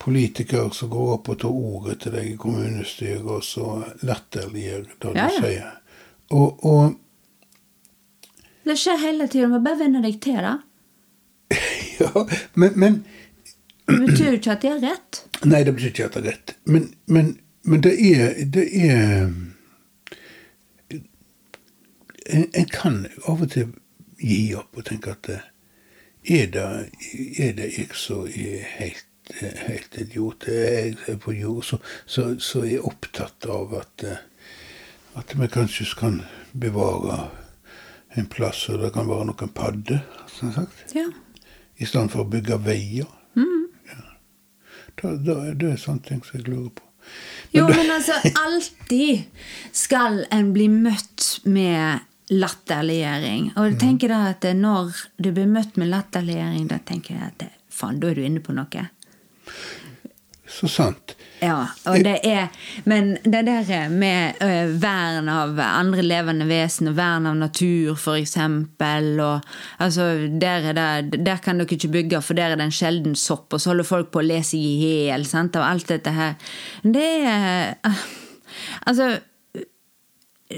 politiker som går opp og tar ordet til deg i kommunestyret, og så latterliggjør det du ja. sier. Og, og Det skjer hele tida. Du må bare venne deg til det. ja, men, men Det betyr jo ikke at de har rett. Nei, det betyr ikke at det er rett. Men, men, men det er Det er en, en kan av og til gi opp og tenke at eh, er det, er det jeg som er helt, helt idiot? Er på jord så, så, så er jeg opptatt av at, eh, at vi kanskje kan bevare en plass og det kan være noen padder, som sagt. Ja. I stedet for å bygge veier. Ja. Da, da, det er sånne ting som jeg lurer på. Jo, men altså, alltid skal en bli møtt med latterliggjøring. Og jeg tenker da at når du blir møtt med latterliggjøring, da tenker jeg at faen, da er du inne på noe. Så sant. Ja, og det er Men det der med ø, vern av andre levende vesen, og vern av natur, for eksempel, og altså der, er det, der kan dere ikke bygge, for der er det en sjelden sopp, og så holder folk på å lese i hjel, av alt dette her. Det er eh, Altså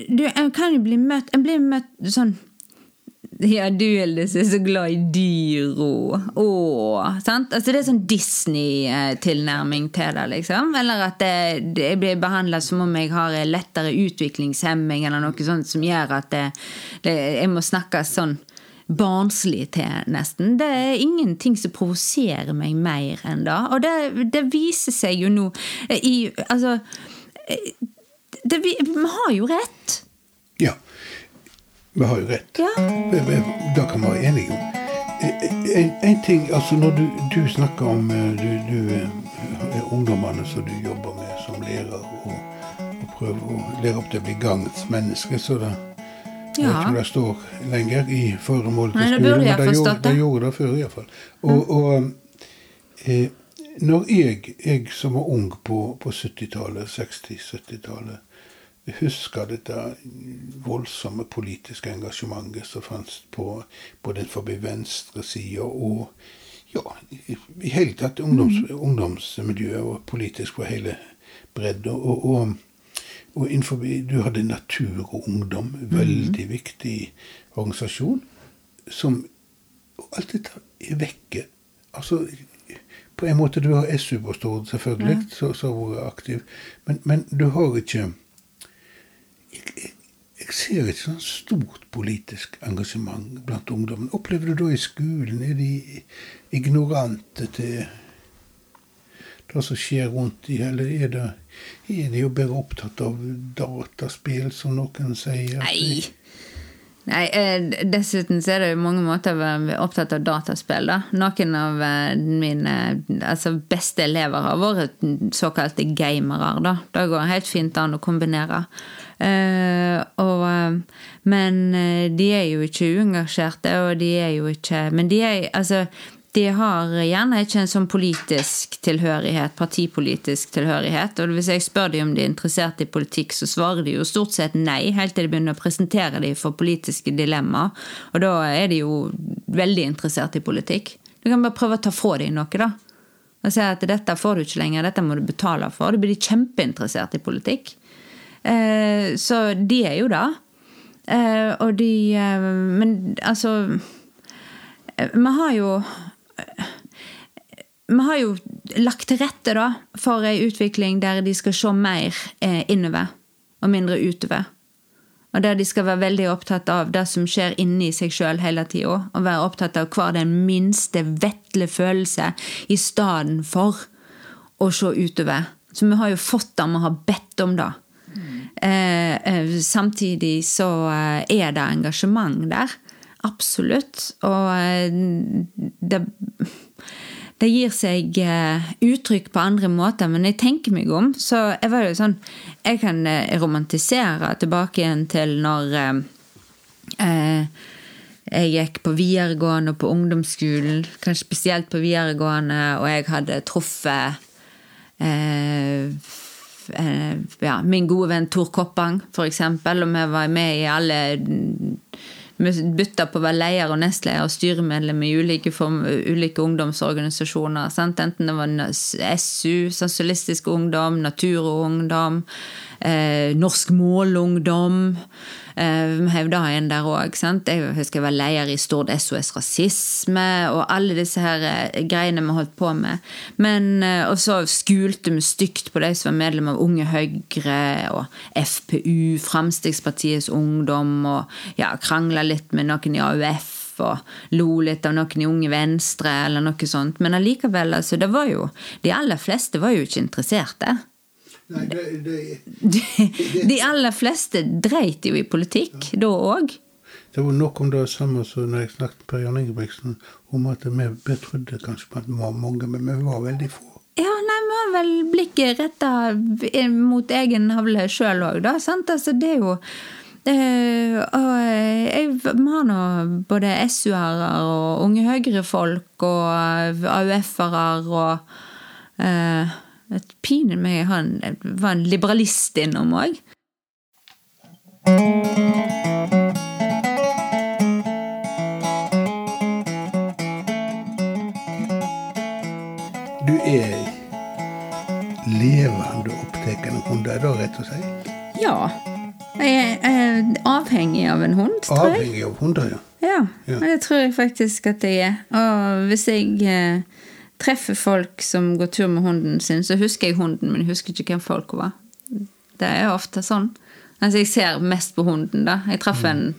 du, En kan jo bli møtt En blir møtt sånn ja, du Eldis er så glad i dyr og Åh, sant? Altså Det er sånn Disney-tilnærming til det, liksom. Eller at det, det blir behandla som om jeg har lettere utviklingshemming, eller noe sånt som gjør at det, det, jeg må snakke sånn barnslig til, nesten. Det er ingenting som provoserer meg mer enn det. Og det, det viser seg jo nå i Altså det, Vi vi har jo rett. Ja. Vi har jo rett. Ja. Det kan vi være enige om. En, en ting, altså Når du, du snakker om eh, du, du, eh, ungdommene som du jobber med som lærer, og, og prøver å lære opp til å bli gangets menneske, så det jeg vet Ja. ikke om det står lenger i formålet til skolen, men det gjorde, det gjorde det før iallfall. Og, og eh, når jeg, jeg som var ung på, på 70-tallet, 60-70-tallet, husker dette voldsomme politiske engasjementet som fantes på både forbi venstresida og ja, i, hele tatt ungdoms, ungdomsmiljøet og politisk på hele bredda. Og, og, og innenfor, du hadde Natur og Ungdom, veldig viktig organisasjon, som alt dette er vekke. Altså, på en måte, du har SU på Stord, selvfølgelig, ja. så har vært aktiv, men, men du har ikke jeg, jeg, ser et sånn stort politisk engasjement blant ungdommen. Opplever du da i skolen? Er de ignorante til det som skjer rundt dem, eller er, det, er de jo bare opptatt av dataspill, som noen sier? Nei. Nei, eh, Dessuten så er det jo mange måter å være opptatt av dataspill. da. Noen av eh, mine altså beste elever har vært såkalte gamere. da. Det går helt fint an å kombinere. Eh, og, eh, men eh, de er jo ikke uengasjerte, og de er jo ikke Men de er altså de har gjerne ikke en sånn politisk tilhørighet, partipolitisk tilhørighet. Og hvis jeg spør dem om de er interessert i politikk, så svarer de jo stort sett nei, helt til de begynner å presentere dem for politiske dilemmaer. Og da er de jo veldig interessert i politikk. Du kan bare prøve å ta fra dem noe, da. Og si at dette får du ikke lenger, dette må du betale for. Da blir de kjempeinteressert i politikk. Eh, så de er jo det. Eh, og de eh, Men altså Vi har jo Vi har jo lagt til rette da, for ei utvikling der de skal se mer innover og mindre utover. Og der de skal være veldig opptatt av det som skjer inni seg sjøl hele tida. Og være opptatt av hver den minste vetle følelse i stedet for å se utover. Så vi har jo fått det vi har bedt om, da. Eh, samtidig så eh, er det engasjement der. Absolutt. Og det det gir seg uttrykk på andre måter, men jeg tenker meg om, så jeg var jo sånn Jeg kan romantisere tilbake igjen til når eh, jeg gikk på videregående og på ungdomsskolen, kanskje spesielt på videregående, og jeg hadde truffet eh, ja, min gode venn Tor Koppang, eksempel, og vi var med i alle vi bytta på å være leder og nestleder og styremedlem i ulike, form, ulike ungdomsorganisasjoner. Sant? Enten det var SU, Sosialistisk Ungdom, Natur og Ungdom, eh, Norsk Målungdom. Eh, hevda en der òg. Jeg husker jeg var leder i Stord SOS Rasisme og alle disse her eh, greiene vi holdt på med. Men, eh, og så skulte vi stygt på de som var medlem av Unge Høyre og FPU, Fremskrittspartiets Ungdom, og ja, krangla litt med noen i AUF og lo litt av noen i Unge Venstre eller noe sånt. Men allikevel, altså, det var jo De aller fleste var jo ikke interesserte. Nei, det, det, De, de aller fleste dreit jo i politikk da òg. det var nok om det samme som når jeg snakket med Per Jan Ingebrigtsen, om at vi, vi trodde kanskje på at vi var mange, men vi var veldig få. Ja, nei, vi har vel blikket retta mot egen navle sjøl òg, da. Sant? Altså, det er jo Uh, og jeg, Vi har nå både SU-ere og Unge Høyre-folk og AUF-ere og eh, et pinen meg han var en liberalist innom òg. Du er levende opptatt av hunder, da, rett og slett? Ja. Jeg er avhengig av en hund, tror jeg. Avhengig av hunder, ja. Ja, Ja. det tror jeg faktisk at jeg er. Og hvis jeg eh, treffer folk som går tur med hunden sin, så husker jeg hunden, men jeg husker ikke hvem folk var. Det er ofte sånn. Altså, jeg ser mest på hunden, da. Jeg traff en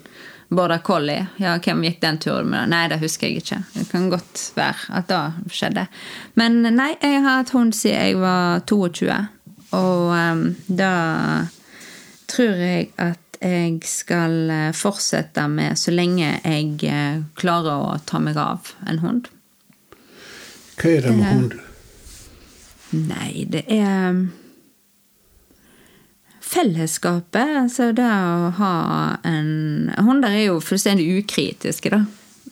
border collie. Ja, hvem gikk den turen med? Nei, det husker jeg ikke. Det kan godt være at det skjedde. Men nei, jeg har hatt hund siden jeg var 22. Og um, da tror jeg at jeg skal eh, fortsette med så lenge jeg eh, klarer å ta meg av en hund. Hva er det med hund? Nei, det er fellesskapet. Altså det å ha en Hunder er jo fullstendig ukritiske, da.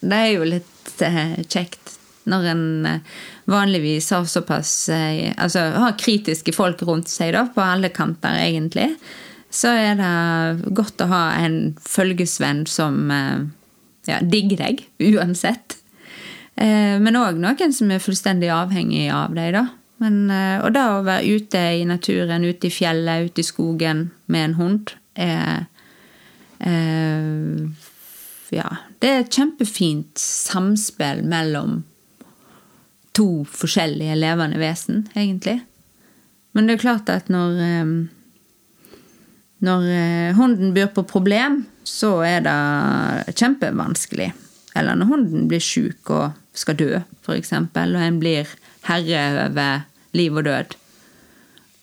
Det er jo litt eh, kjekt når en eh, vanligvis har såpass eh, Altså har kritiske folk rundt seg, da, på alle kanter, egentlig. Så er det godt å ha en følgesvenn som eh, ja, digger deg, uansett. Eh, Men òg noen som er fullstendig avhengig av deg, da. Men, eh, og det å være ute i naturen, ute i fjellet, ute i skogen med en hund, er er Ja. Det er et kjempefint samspill mellom to forskjellige levende vesen, egentlig. Men det er klart at når eh, når eh, hunden byr på problem, så er det kjempevanskelig. Eller når hunden blir sjuk og skal dø, f.eks., og en blir herre over liv og død.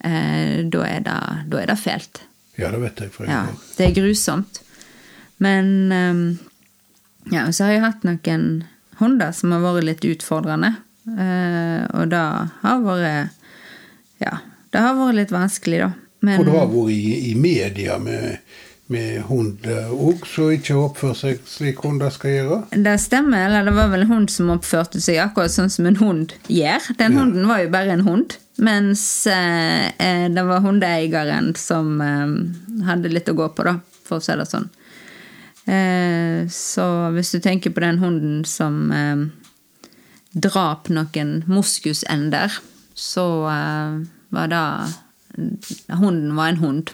Eh, da, er det, da er det fælt. Ja, det vet jeg. For Ja, det er grusomt. Men eh, ja, så har jeg hatt noen hunder som har vært litt utfordrende. Eh, og det har vært Ja, det har vært litt vanskelig, da. Men, For du har vært i, i media med, med hund òg, som ikke oppfører seg slik hunder skal gjøre? Det stemmer, eller det var vel en hund som oppførte seg akkurat sånn som en hund gjør. Den Ja. hunden var jo bare en hund, mens eh, eh, det var hundeeieren som eh, hadde litt å gå på, da, for å si det sånn. Eh, så hvis du tenker på den hunden som eh, drap noen moskusender, så eh, var det Hunden var en hund.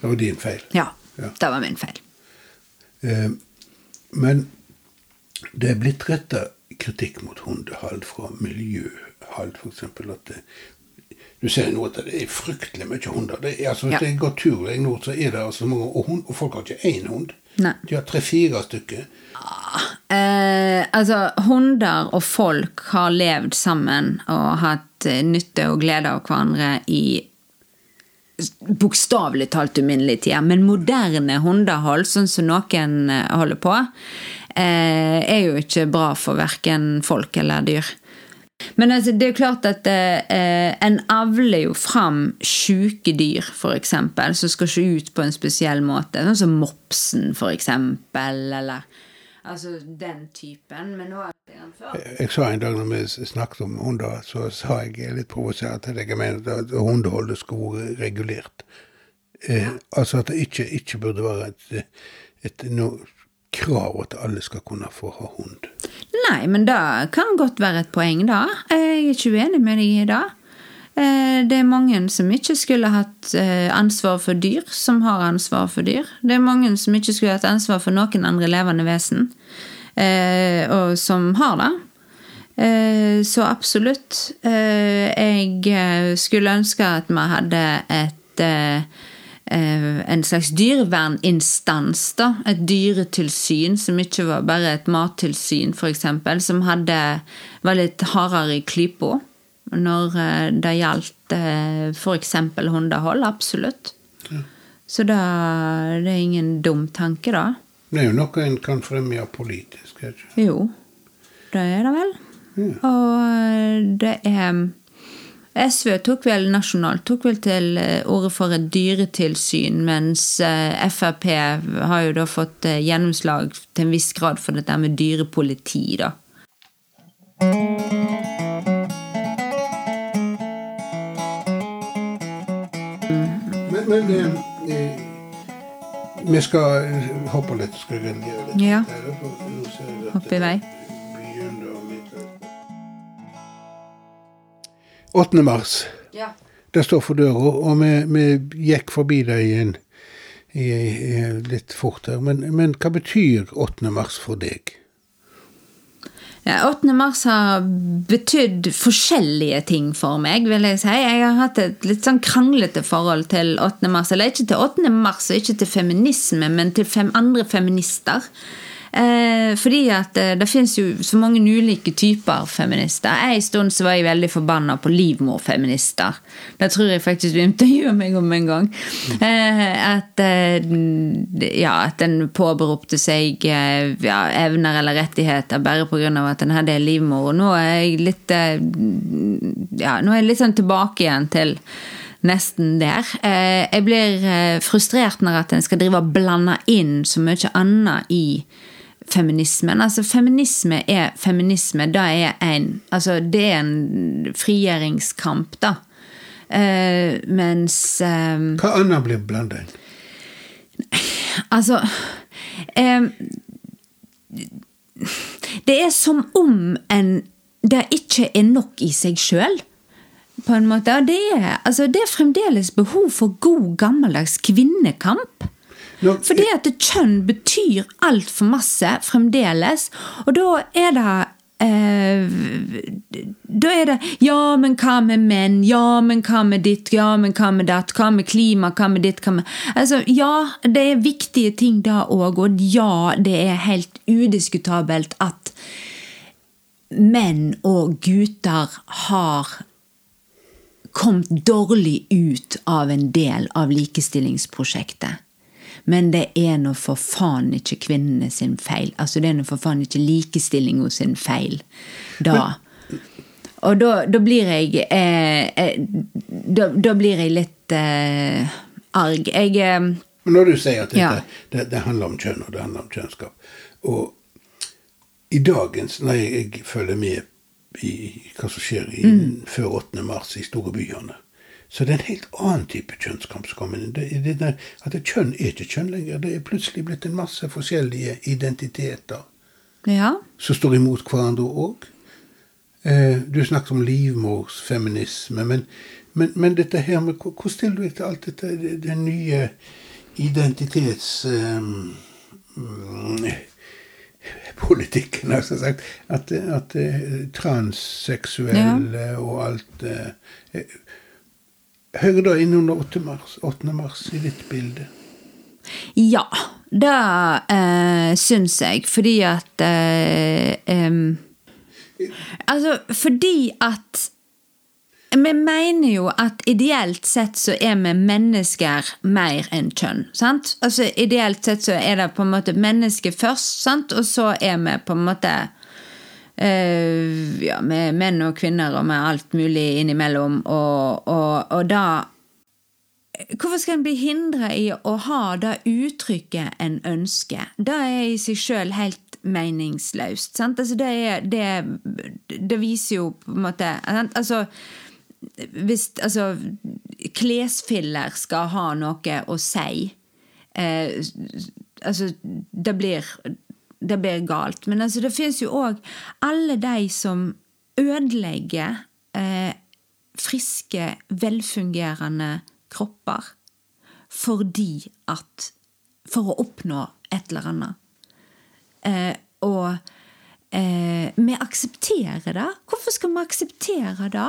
Det var din feil. Ja, Ja. det var min feil. Eh, men det er blitt retta kritikk mot hundehald fra miljøhold, f.eks. At det, du ser nå at det er fryktelig mye hunder. Det er, altså, hvis Ja. jeg går tur i nord, så er det altså mange og, hund, og folk har ikke én hund. Nei. De har tre-fire stykker. Eh, altså, hunder og folk har levd sammen og hatt eh, nytte og glede av hverandre i bokstavelig talt uminnelig tid. Men moderne hundehold, sånn som noen eh, holder på, eh, er jo ikke bra for verken folk eller dyr. Men altså, det er jo klart at eh, en avler jo fram sjuke dyr, f.eks., som skal se ut på en spesiell måte. Sånn som mopsen, f.eks., eller Altså den typen. Men har jeg sa en dag når vi snakket om hunder, så sa jeg litt provosert deg jeg mener at hundeholdet skulle vært regulert. Eh, altså at det ikke, ikke burde være et, et no, krav at alle skal kunne få ha hund. Nei, men det kan godt være et poeng, da. Jeg er ikke uenig med deg i det. Eh, Det er mange som ikke skulle hatt eh, ansvar for dyr, som har ansvar for dyr. Det er mange som ikke skulle hatt ansvar for noen andre levende vesen, og som har det. Eh, Så absolutt. Eh, Jeg eh, skulle ønske at vi hadde et eh, eh, en slags dyreverninstans, da. Et dyretilsyn som ikke var bare et mattilsyn, f.eks. Som hadde, var litt hardere i klypa når eh, det gjaldt eh, f.eks. hundehold. Absolutt. Så da, det er ingen dum tanke, da. Det er jo noe en kan fremme politisk. ikke? Jo, det er det vel. Og eh, det er SV tok vel nasjonalt tok vel til eh, orde for et dyretilsyn, mens eh, Frp har jo da fått eh, gjennomslag til en viss grad for dette med dyrepoliti, da. Men, men eh, eh, vi skal eh, hoppe litt, skal redigere litt. Ja. Der, for nå ser jeg at Hopp i vei. det begynner å bli- 8. mars. Ja. Det står for døra, og vi, vi gikk forbi det i en, i, i, litt fort her. Men, men hva betyr 8. mars for deg? Ja, 8. mars har betydd forskjellige ting for meg, vil jeg si. Jeg har hatt et litt sånn kranglete forhold til 8. mars. Eller ikke til 8. mars og ikke til feminisme, men til fem andre feminister. Eh, fordi at eh, det finnes jo så mange ulike typer feminister. En stund så var jeg veldig forbanna på livmorfeminister. Det tror jeg faktisk du intervjuet meg om en gang. Eh, at, eh, ja, at en påberopte seg eh, ja, evner eller rettigheter bare pga. at en hadde livmor. Og nå er jeg litt eh, Ja, nå er jeg litt sånn tilbake igjen til nesten der. Jeg blir frustrert når at en skal drive og blande inn så mye annet i feminismen. Altså, feminisme er feminisme. Det er en Altså, det er en frigjøringskamp, da. Eh, mens eh, Hva annet blir blanda inn? Altså eh, Det er som om en det ikke er nok i seg sjøl. På en måte. Og det er, altså, det er fremdeles behov for god, gammeldags kvinnekamp. Nå, Fordi at kjønn betyr altfor masse fremdeles. Og da er det eh, Da er det Ja, men hva med menn? Ja, men hva med ditt? Ja, men hva med datt? Hva med klima? Hva med ditt? Hva med Altså, ja, det er viktige ting da òg, og ja, det er helt udiskutabelt at menn og gutter har kommet dårlig ut av en del av likestillingsprosjektet. Men det er nå for faen ikke kvinnene sin feil. Altså Det er nå for faen ikke likestillinga sin feil. Da. Og da, da blir jeg eh, eh, da, da blir jeg litt eh, arg. Jeg eh, når du sier at dette, Ja. det, det handler om kjønn, og det handler om kjønnskap Og i dagens Når jeg, jeg følger med i hva som skjer i, før 8. mars i store byene, så det er en helt annen type kjønnskamp som kommer inn. At det, kjønn er ikke kjønn lenger. Det er plutselig blitt en masse forskjellige identiteter Ja. som står imot hverandre òg. Eh, du snakket om livmorsfeminisme, men, men, men dette her med Hvordan stiller du deg til alt dette, det- det nye identitets... Um, politikken, har jeg sagt. At, at transseksuelle transseksuelle og alt eh, Hører da innunder 8. Mars, 8. mars i ditt bilde? Ja, det eh, syns jeg, fordi at eh, eh, Altså, fordi at vi mener jo at ideelt sett så er vi mennesker mer enn kjønn. sant? Altså Ideelt sett så er det på en måte mennesket først, sant? og så er vi på en måte eh, ja, med menn og kvinner og med alt mulig innimellom, og, og, og da Hvorfor skal en bli hindra i å ha det uttrykket en ønsker? Det er i seg sjøl helt meningsløst. Altså det, er, det, det viser jo på en måte Altså hvis altså, klesfiller skal ha noe å si eh, Altså, det blir, det blir galt. Men altså, det fins jo òg alle de som ødelegger eh, friske, velfungerende kropper fordi at For å oppnå et eller annet. Eh, og eh, vi aksepterer det. Hvorfor skal vi akseptere det?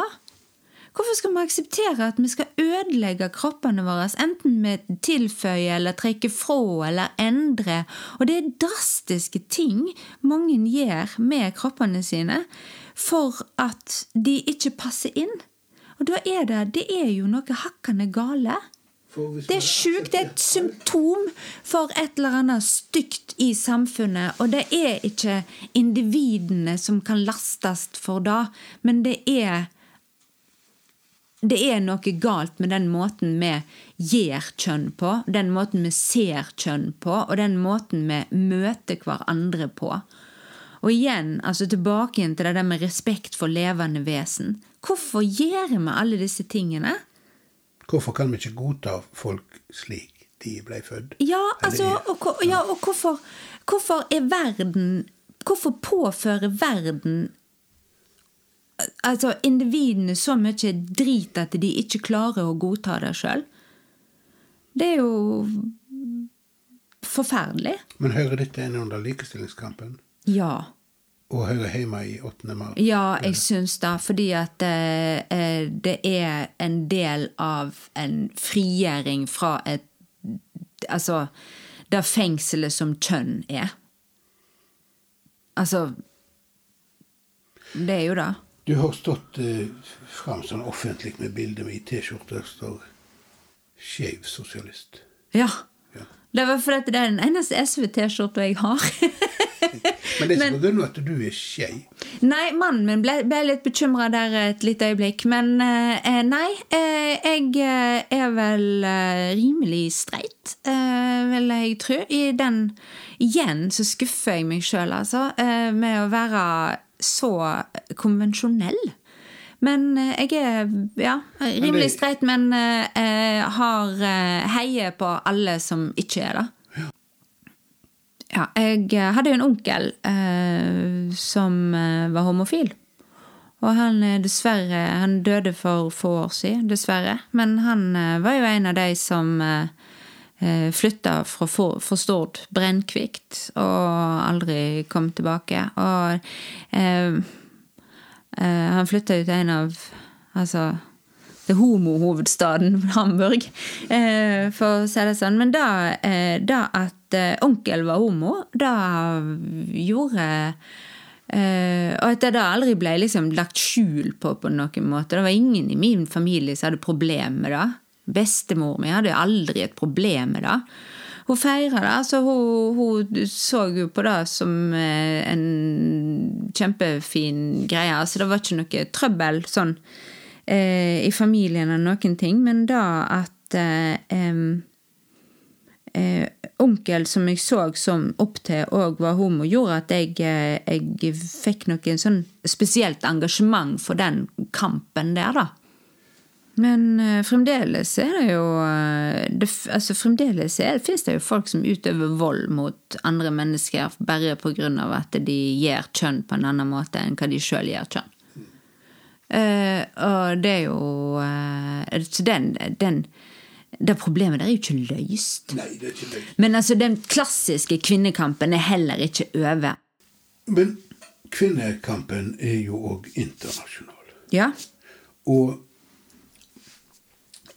Hvorfor skal vi akseptere at vi skal ødelegge kroppene våre, enten med tilføye eller trekke fra eller endre? Og det er drastiske ting mange gjør med kroppene sine for at de ikke passer inn. Og da er det, det er jo noe hakkende gale. Det er sjukt. Det er et symptom for et eller annet stygt i samfunnet. Og det er ikke individene som kan lastes for det, men det er det er noe galt med den måten vi gjør kjønn på, den måten vi ser kjønn på, og den måten vi møter hverandre på. Og igjen, altså tilbake igjen til det der med respekt for levende vesen. Hvorfor gjør vi alle disse tingene? Hvorfor kan vi ikke godta folk slik de ble født? Ja, altså, og, ja, og hvorfor, hvorfor er verden Hvorfor påfører verden altså, individene så mye drit at de ikke klarer å godta det sjøl. Det er jo forferdelig. Men hører dette inn under likestillingskampen? Ja. Og hører hjemme i 8. mars? Ja, jeg syns det. Fordi at eh, det er en del av en frigjøring fra et Altså det fengselet som kjønn er. Altså Det er jo det. Du har stått eh, fram sånn offentlig med bilde med i T-skjorte der står 'skeiv sosialist'. Ja. ja. Det var fordi det er den eneste SV-T-skjorta jeg har. Men det er ikke pga. at du er skeiv? Nei, mannen min ble, ble litt bekymra der et lite øyeblikk. Men eh, nei, eh, jeg eh, er vel eh, rimelig streit, eh, vil jeg tro. I den Igjen så skuffer jeg meg sjøl, altså, med å være så konvensjonell. Men eh, jeg er ja, rimelig streit, men eh, har eh, heier på alle som ikke er det. Ja, jeg hadde jo en onkel eh, som var homofil. Og han dessverre Han døde for få år siden, dessverre. Men han var jo en av de som eh, flytta fra, fra Stord brennkvikt og aldri kom tilbake. Og eh, Eh, han flytta jo til en av altså, det homohovedstaden Hamburg, eh, for å si det sånn. Men da, eh, da at onkel var homo, da gjorde og at det da aldri ble liksom lagt skjul på på noen måte. Det var ingen i min familie som hadde problem med det. Bestemor mi hadde aldri et problem med det hun feira det. Altså, hun, hun, så jo på det som eh, en kjempefin greie. Altså, det var ikke noe trøbbel sånn eh, i familien eller noen ting. Men da at eh, eh, onkel som jeg så som opp til òg var homo, gjorde at jeg, eh, jeg fikk noe sånn spesielt engasjement for den kampen der, da. Men uh, fremdeles er det jo det, altså Fremdeles finnes det jo folk som utøver vold mot andre mennesker bare pga. at de gjør kjønn på en annen måte enn hva de sjøl gjør kjønn. Uh, og det er jo Så den, den det problemet der er jo ikke løst. Nei, det er ikke løst. Men altså, den klassiske kvinnekampen er heller ikke over. Men kvinnekampen er jo òg internasjonal. Ja. Og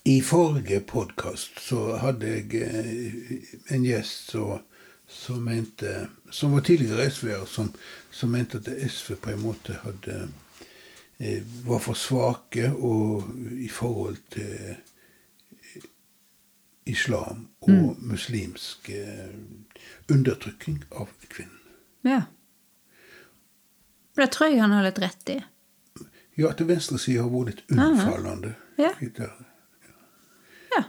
i forrige podkast så hadde jeg eh, en gjest som, som mente Som var tidligere SV-er, som, som mente at SV på en måte hadde eh, var for svake i forhold til eh, islam og muslimsk eh, undertrykking av kvinnen. ja. Det tror jeg han har litt rett i. Ja, at venstresida har vært litt unnfallende. Ja. i det. Ja.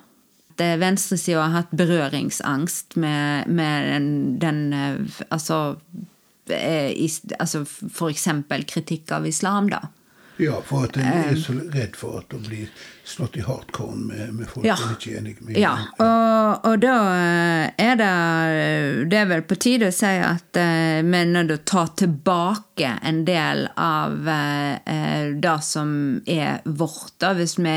Det Venstresida har hatt berøringsangst med, med den, den eh, Altså, eh, altså for eksempel kritikk av islam, da. Ja, for at en er så redd for at å bli slått i hardcore med, med folk Ja. en ikke er enig med. Ja, og, og da eh, er det Det er vel på tide å si at eh, vi er nødt til å ta tilbake en del av eh, eh, det som er vårt. da, Hvis vi,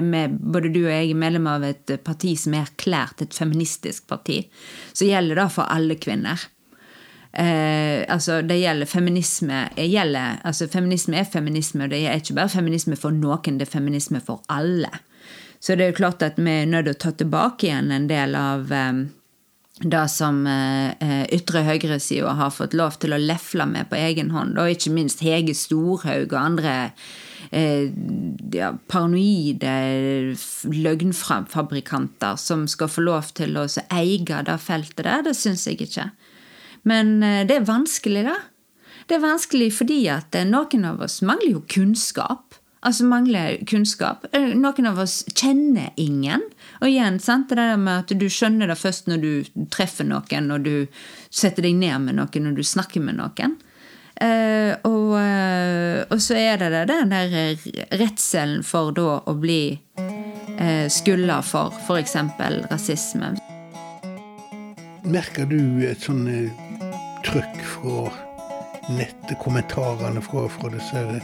med, både du og jeg er medlem av et parti som er erklært et feministisk parti, så gjelder det for alle kvinner. Eh, altså det gjelder feminisme gjelder, altså Feminisme er feminisme, og det er ikke bare feminisme for noen, det er feminisme for alle. Så det er jo klart at vi er nødt til å ta tilbake igjen en del av eh, det som eh, eh, ytre høyresida har fått lov til å lefle med på egen hånd, og ikke minst Hege Storhaug og andre eh, ja, paranoide løgnfabrikanter som skal få lov til å eie det feltet der. Det syns jeg ikke. Men eh, det er vanskelig, da. Det er vanskelig fordi at eh, noen av oss mangler jo kunnskap. Altså mangler kunnskap. Eh, Noen av oss kjenner ingen. Og igjen, sant, det der med at du skjønner det først når du treffer noen, når du setter deg ned med noen, når du snakker med noen. Uh, og, uh, og så er det det, den der redselen for da å bli uh, skylda for f.eks. rasisme. Merker du et sånn trøkk fra nettet, kommentarene fra, fra disse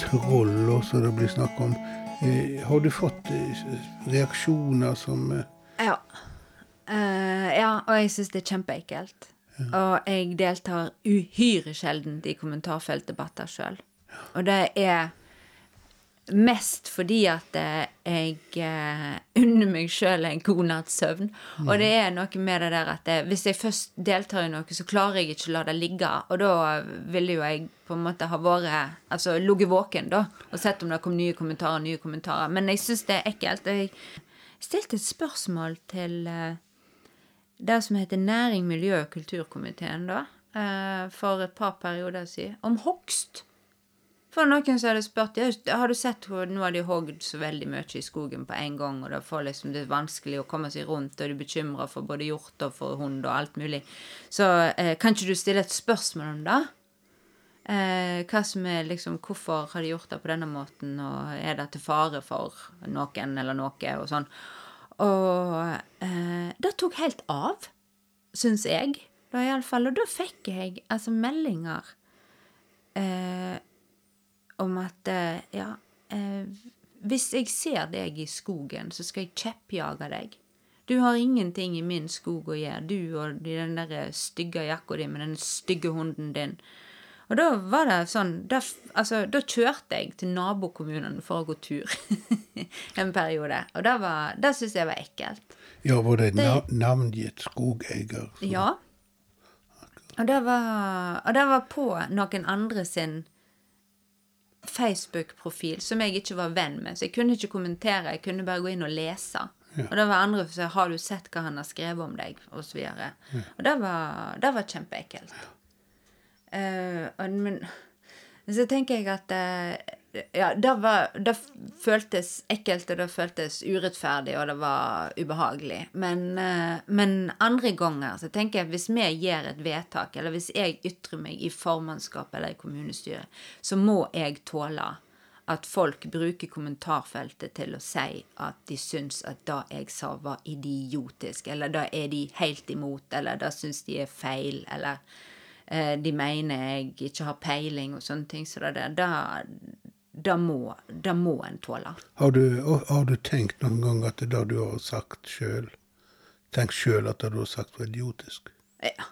trollene som det blir snakk om? Eh, har du fått eh, reaksjoner som eh, Ja. Uh, ja, og jeg syns det er kjempeekkelt. Og jeg deltar uhyre sjelden i kommentarfeltdebatter sjøl. Og det er mest fordi at eh, jeg eh, unner meg sjøl en god natts søvn. Og det er noe med det der at det, hvis jeg først deltar i noe, så klarer jeg ikke å la det ligge. Og da ville jo jeg på en måte ha vært Altså ligget våken, da, og sett om det kom nye kommentarer, nye kommentarer. Men jeg syns det er ekkelt. Jeg stilte et spørsmål til eh, det som heter Næring, miljø og kulturkomiteen, da, eh, for et par perioder siden, om hogst. For noen som hadde spurt ja, har du sett hvor nå har de hogd så veldig mye i skogen på en gang, og det, får liksom, det vanskelig å komme seg rundt, og du er bekymra for både hjort og for hund og alt mulig. Så eh, kan ikke du stille et spørsmål om det? Eh, hva som er liksom, Hvorfor har de gjort det på denne måten, og er det til fare for noen eller noe, og sånn. Og eh, det tok helt av, syns jeg, da iallfall. Og da fikk jeg altså meldinger eh, om at eh, ja eh, Hvis jeg ser deg i skogen, så skal jeg kjeppjage deg. Du har ingenting i min skog å gjøre, du og den der stygge jakka di med den stygge hunden din. Og da var det sånn Da, altså, da kjørte jeg til nabokommunen for å gå tur en periode. Og det, var- det syns jeg var ekkelt. Ja, var det, Det- na navngitt skogeier? Ja. Og det var, og det var på noen andre sin Facebook-profil som jeg ikke var venn med. Så jeg kunne ikke kommentere, jeg kunne bare gå inn og lese. Og da var andre som sa 'Har du sett hva han har skrevet om deg?' og så videre. Og det var, det var kjempeekkelt. Eh, og- men så tenker jeg at eh, ja, det, var, det føltes ekkelt, og det føltes urettferdig, og det var ubehagelig. Men, eh, men andre ganger så tenker jeg at hvis vi gjør et vedtak, eller hvis jeg ytrer meg i formannskap eller i kommunestyret, så må jeg tåle at folk bruker kommentarfeltet til å si at de syns at det jeg sa, var idiotisk, eller det er de helt imot, eller det syns de er feil, eller eh, de mener jeg ikke har peiling og sånne ting. Så det, det, det må, det må en tåle. Har du, har du tenkt noen gang at det du har sagt sjøl Tenk sjøl at det du har sagt, var idiotisk? Ja.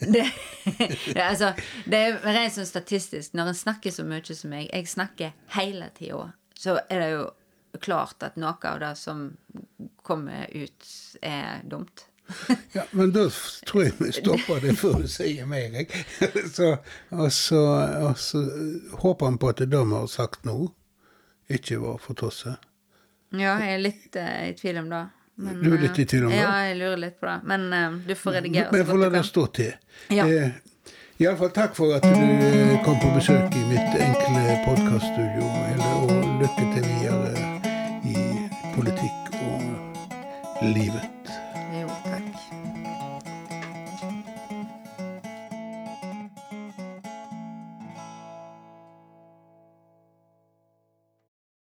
Det, det, altså, det er rent sånn statistisk. Når en snakker så mye som meg, jeg snakker hele tida, så er det jo klart at noe av det som kommer ut, er dumt. Ja, men da tror jeg vi stopper det før du sier mer, jeg. Så, og, så, og så håper han på at det vi har sagt nå, ikke var for tosse. Ja, jeg er litt uh, i tvil om det. Men, Du er litt i tvil om det? Ja, jeg lurer litt på det. Men uh, du får redigere Men jeg får la det stå til. Ja. Eh, Iallfall takk for at du eh, kom på besøk i mitt enkle podkaststudio. Og lykke til videre i politikk og livet.